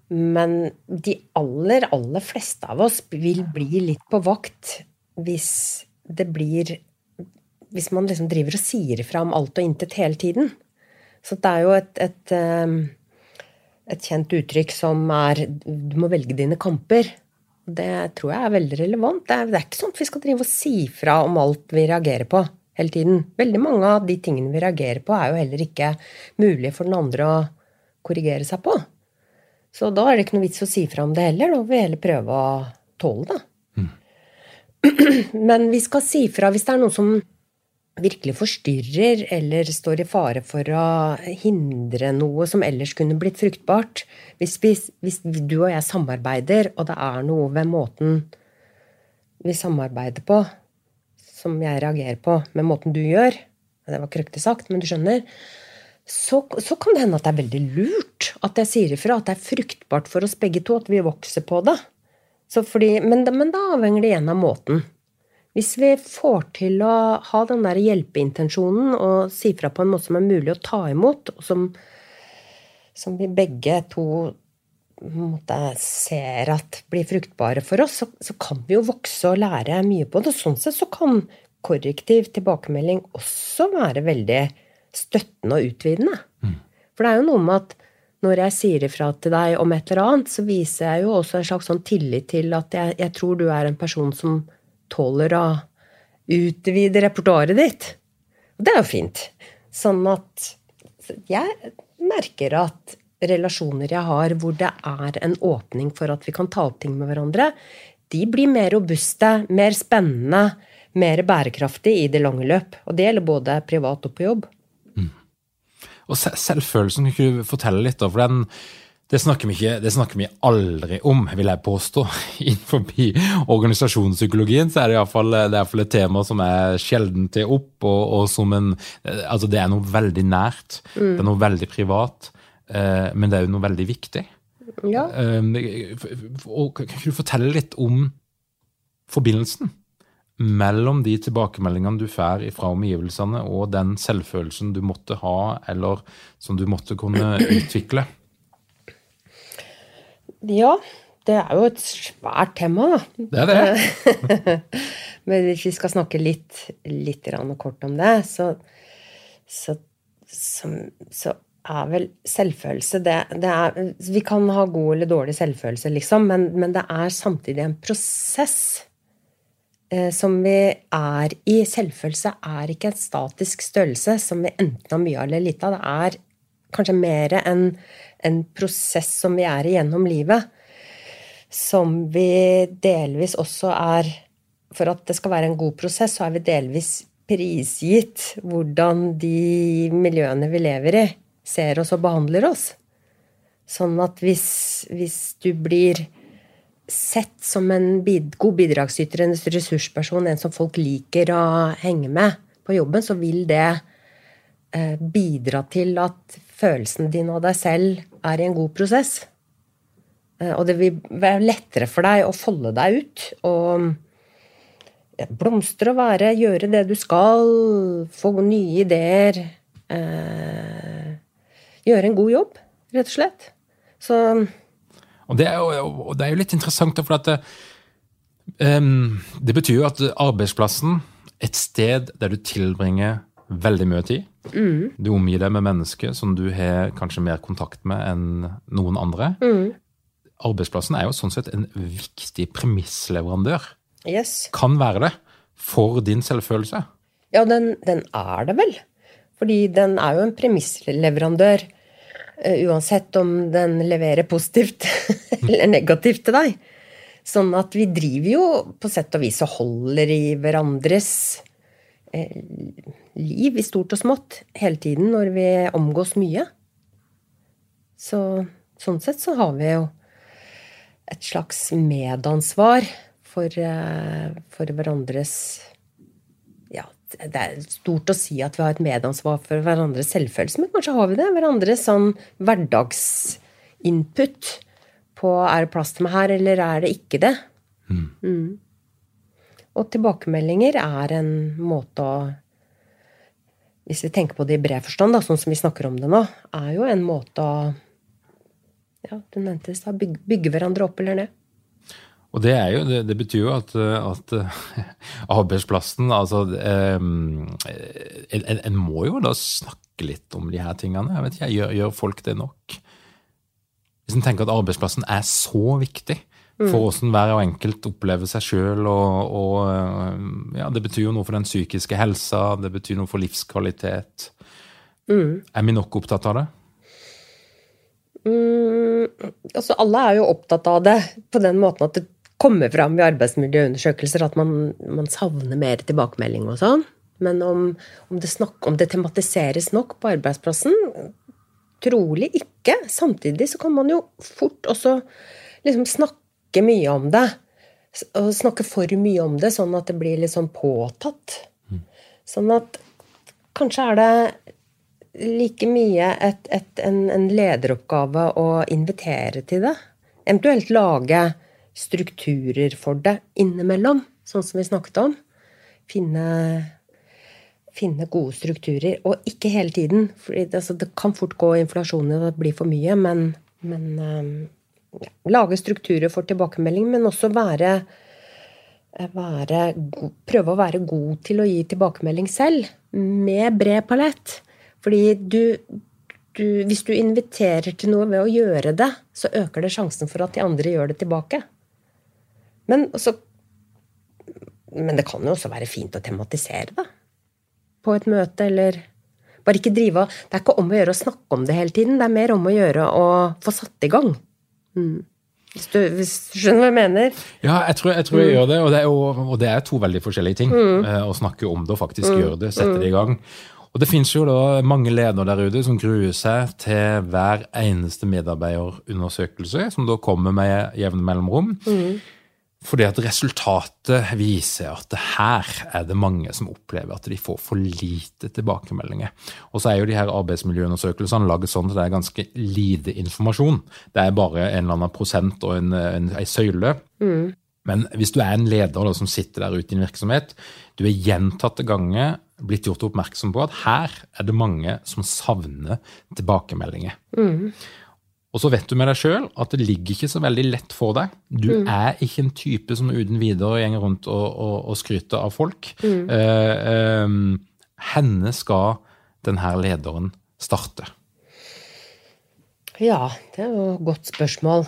men de aller, aller fleste av oss vil bli litt på vakt hvis det blir Hvis man liksom driver og sier fra om alt og intet hele tiden. Så det er jo et, et um, et kjent uttrykk som er du må velge dine kamper. Det tror jeg er veldig relevant. Det er, det er ikke sånn at vi skal drive og si fra om alt vi reagerer på hele tiden. Veldig mange av de tingene vi reagerer på, er jo heller ikke mulig for den andre å korrigere seg på. Så da er det ikke noe vits å si fra om det heller. Da får vi heller prøve å tåle det. Mm. Men vi skal si fra hvis det er noe som virkelig forstyrrer eller står i fare for å hindre noe som ellers kunne blitt fruktbart. Hvis, vi, hvis du og jeg samarbeider, og det er noe ved måten vi samarbeider på, som jeg reagerer på med måten du gjør Det var ikke sagt, men du skjønner. Så, så, kan det hende at det er veldig lurt at jeg sier ifra. At det er fruktbart for oss begge to. At vi vokser på det. Fordi, men, men da avhenger det igjen av måten. Hvis vi får til å ha den der hjelpeintensjonen og si fra på en måte som er mulig å ta imot, og som, som vi begge to ser at blir fruktbare for oss, så, så, kan vi jo vokse og lære mye på det. Sånn sett så kan korrektiv tilbakemelding også være veldig støttende og utvidende. Mm. For det er jo noe med at når jeg sier ifra til deg om et eller annet, så viser jeg jo også en slags sånn tillit til at jeg, jeg tror du er en person som tåler å utvide repertoaret ditt. Og det er jo fint. Sånn at jeg merker at relasjoner jeg har hvor det er en åpning for at vi kan ta opp ting med hverandre, de blir mer robuste, mer spennende, mer bærekraftige i det lange løp. Og det gjelder både privat og på jobb. Mm. Og selvfølelsen, kan du fortelle litt, da? For den det snakker, ikke, det snakker, vi aldri om, vil jeg påstå. Innenfor organisasjonspsykologien så er det iallfall et tema som er sjelden til opp, og, og, som en Altså, det er noe veldig nært. Mm. Det er noe veldig privat. Eh, men det er jo noe veldig viktig. Ja. Eh, og, kan ikke du fortelle litt om forbindelsen mellom de tilbakemeldingene du får fra omgivelsene, og den selvfølelsen du måtte ha, eller som du måtte kunne utvikle? Ja, det er jo et svært tema, da. Det er det. Men hvis vi skal snakke litt, litt kort om det, så, så, så, så er vel selvfølelse det, det, er, Vi kan ha god eller dårlig selvfølelse, liksom, men, men det er samtidig en prosess eh, som vi er i. Selvfølelse er ikke en statisk størrelse som vi enten har mye av eller lite av. Det er kanskje mer en en prosess som vi er i gjennom livet, som vi delvis også er For at det skal være en god prosess, så er vi delvis prisgitt hvordan de miljøene vi lever i, ser oss og behandler oss. Sånn at hvis, hvis du blir sett som en bid, god bidragsyter, en ressursperson, en som folk liker å henge med på jobben, så vil det bidra til at følelsen din og deg selv er i en god prosess. Eh, og det vil være lettere for deg å folde deg ut og blomstre og være, gjøre det du skal, få nye ideer. Eh, gjøre en god jobb, rett og slett. Så Og det er jo, det er jo litt interessant, for at det, um, det betyr jo at arbeidsplassen, et sted der du tilbringer veldig mye tid. Mm. Du omgir deg med mennesker som du har kanskje mer kontakt med enn noen andre. Mm. Arbeidsplassen er jo sånn sett en viktig premissleverandør. Yes. Kan være det for din selvfølelse. Ja, den, den er det vel. Fordi den er jo en premissleverandør. Uh, uansett om den leverer positivt eller negativt til deg. Sånn at vi driver jo på sett og vis og holder i hverandres Eh, liv i stort og smått hele tiden når vi omgås mye. Så sånn sett så har vi jo et slags medansvar for, eh, for hverandres Ja, det er stort å si at vi har et medansvar for hverandres selvfølelse, men kanskje har vi det? Hverandres sånn hverdagsinput på er det plass til meg her, eller er det ikke det? Mm. Mm. Og tilbakemeldinger er en måte å Hvis vi tenker på det i bred forstand, da, sånn som vi snakker om det nå, er jo en måte å ja, du nevnte det, bygge, bygge hverandre opp eller ned. Og det, jo, det, det, betyr jo at, at arbeidsplassen altså um, en, en, må jo da snakke litt om de her tingene. Jeg vet ikke, Gjør, gjør folk det nok? Hvis en tenker at arbeidsplassen er så viktig for hvordan hver og enkelt opplever seg sjøl, og, og ja, det betyr jo noe for den psykiske helsa, det betyr noe for livskvalitet. Er vi nok opptatt av det? Mm, altså alle er jo opptatt av det på den måten at det kommer fram i arbeidsmiljøundersøkelser at man, man savner mer tilbakemelding og sånn. Men om, om, det snak, om, det tematiseres nok på arbeidsplassen? Trolig ikke. Samtidig så kan man jo fort også liksom snakke mye om det. Og snakke for mye om det, sånn at det blir litt sånn påtatt. Sånn at kanskje er det like mye et, et, en, en, lederoppgave å invitere til det. Eventuelt lage strukturer for det innimellom, sånn som vi snakket om. Finne, finne gode strukturer. Og ikke hele tiden. For det, altså, det kan fort gå inflasjon i det blir for mye. Men, men ja, lage strukturer for tilbakemelding, men også være, være Prøve å være god til å gi tilbakemelding selv. Med bred palett. Fordi du, du, Hvis du inviterer til noe ved å gjøre det, så øker det sjansen for at de andre gjør det tilbake. Men, også, men det kan jo også være fint å tematisere det. På et møte, eller Bare ikke drive Det er ikke om å gjøre å snakke om det hele tiden. Det er mer om å gjøre å få satt i gang. Mm. Hvis, du, hvis, du, skjønner hva jeg mener? Ja, jeg tror jeg, tror jeg mm. gjør det. Og det, er jo, og det, er to veldig forskjellige ting. Mm. Eh, å snakke om det og faktisk mm. gjøre det. Sette det i gang. Og det finnes jo da mange ledere der ute som gruer seg til hver eneste medarbeiderundersøkelse, som da kommer med jevne mellomrom. Mm. Fordi at resultatet viser at her er det mange som opplever at de får for lite tilbakemeldinger. Og så er jo de her arbeidsmiljøundersøkelsene laget sånn at det er ganske lite informasjon. Det er bare en eller annen prosent og en, en, en søyle. Mm. Men hvis du er en leder da, som sitter der ute i en virksomhet, du er gjentatte ganger blitt gjort oppmerksom på at her er det mange som savner tilbakemeldinger. Mm. Og så vet du med deg sjøl at det ligger ikke så veldig lett for deg. Du mm. er ikke en type som uten videre gjenger rundt og, og, og skryter av folk. Mm. Eh, eh, henne skal denne lederen starte? Ja, det er jo et godt spørsmål.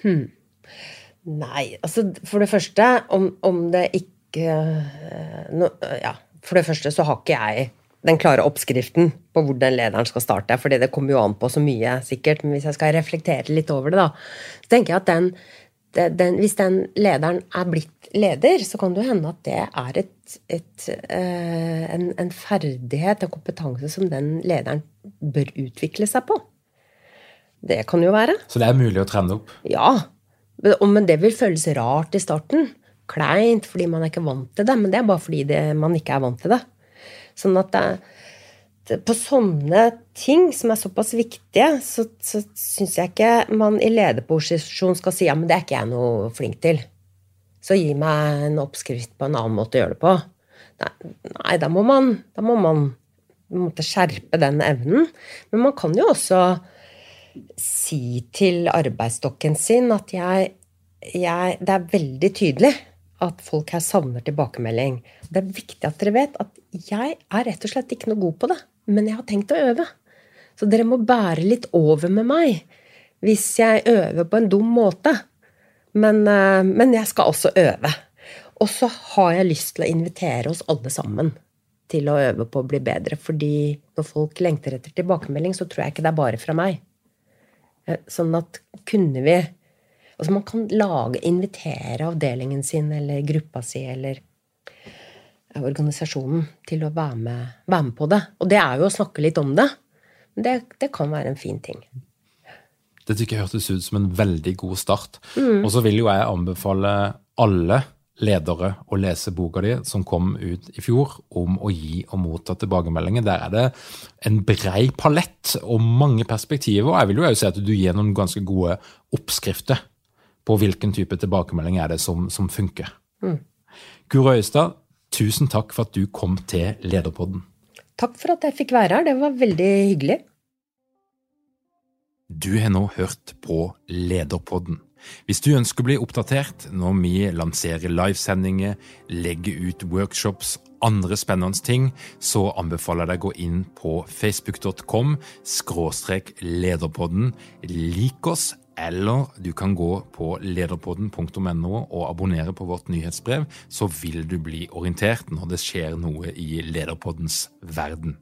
Hm. Nei, altså for det første, om, om det ikke eh, no, Ja, for det første så har ikke jeg den klare oppskriften på hvor den lederen skal starte. fordi det kommer jo an på så mye, sikkert. Men hvis jeg skal reflektere litt over det, da, så tenker jeg at den, den, hvis den lederen er blitt leder, så kan det jo hende at det er et, et, eh, en, en, ferdighet, en kompetanse, som den lederen bør utvikle seg på. Det kan jo være. Så det er mulig å trene opp? Ja. Men det vil føles rart i starten. Kleint fordi man er ikke vant til det. Men det er bare fordi det, man ikke er vant til det. Sånn at det, det, på sånne ting som er såpass viktige, så, så syns jeg ikke man i lederposisjon skal si ja, men det er ikke jeg noe flink til. Så gi meg en oppskrift på en annen måte å gjøre det på. Nei, nei da må man, da må man måtte skjerpe den evnen. Men man kan jo også si til arbeidsstokken sin at jeg, jeg, Det er veldig tydelig at folk her savner tilbakemelding. Det er viktig at dere vet at jeg er rett og slett ikke noe god på det. Men jeg har tenkt å øve. Så dere må bære litt over med meg hvis jeg øver på en dum måte. Men, eh, men jeg skal også øve. Og så har jeg lyst til å invitere oss alle sammen til å øve på å bli bedre. Fordi når folk lengter etter tilbakemelding, så tror jeg ikke det er bare fra meg. Eh, sånn at kunne vi Altså man kan lage, invitere avdelingen sin eller gruppa si eller organisasjonen til å være med, være med, på det. Og det er jo å snakke litt om det. Det, det kan være en fin ting. Det tykker jeg hørtes ut som en veldig god start. Mm. Og så vil jo jeg anbefale alle ledere å lese boka di som kom ut i fjor, om å gi og motta tilbakemeldinger. Der er det en brei palett og mange perspektiver. Og jeg vil jo også si at du gir noen ganske gode oppskrifter på hvilken type tilbakemelding er det som, som funker. Mm. Guro Øyestad, tusen takk for at du kom til Lederpodden. Takk for at jeg fikk være her. Det var veldig hyggelig. Du har nå hørt på Lederpodden Hvis du ønsker å bli oppdatert når vi lanserer livesendinger, legger ut workshops, andre spennende ting, så anbefaler jeg deg å gå inn på facebook.com lederpodden. Lik oss, eller du kan gå på lederpodden.no og abonnere på vårt nyhetsbrev, så vil du bli orientert når det skjer noe i Lederpoddens verden.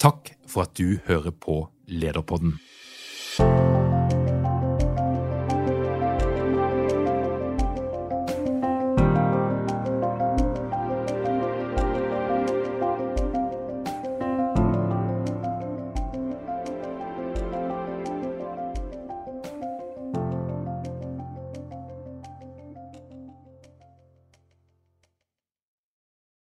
Takk for at du hører på Lederpodden.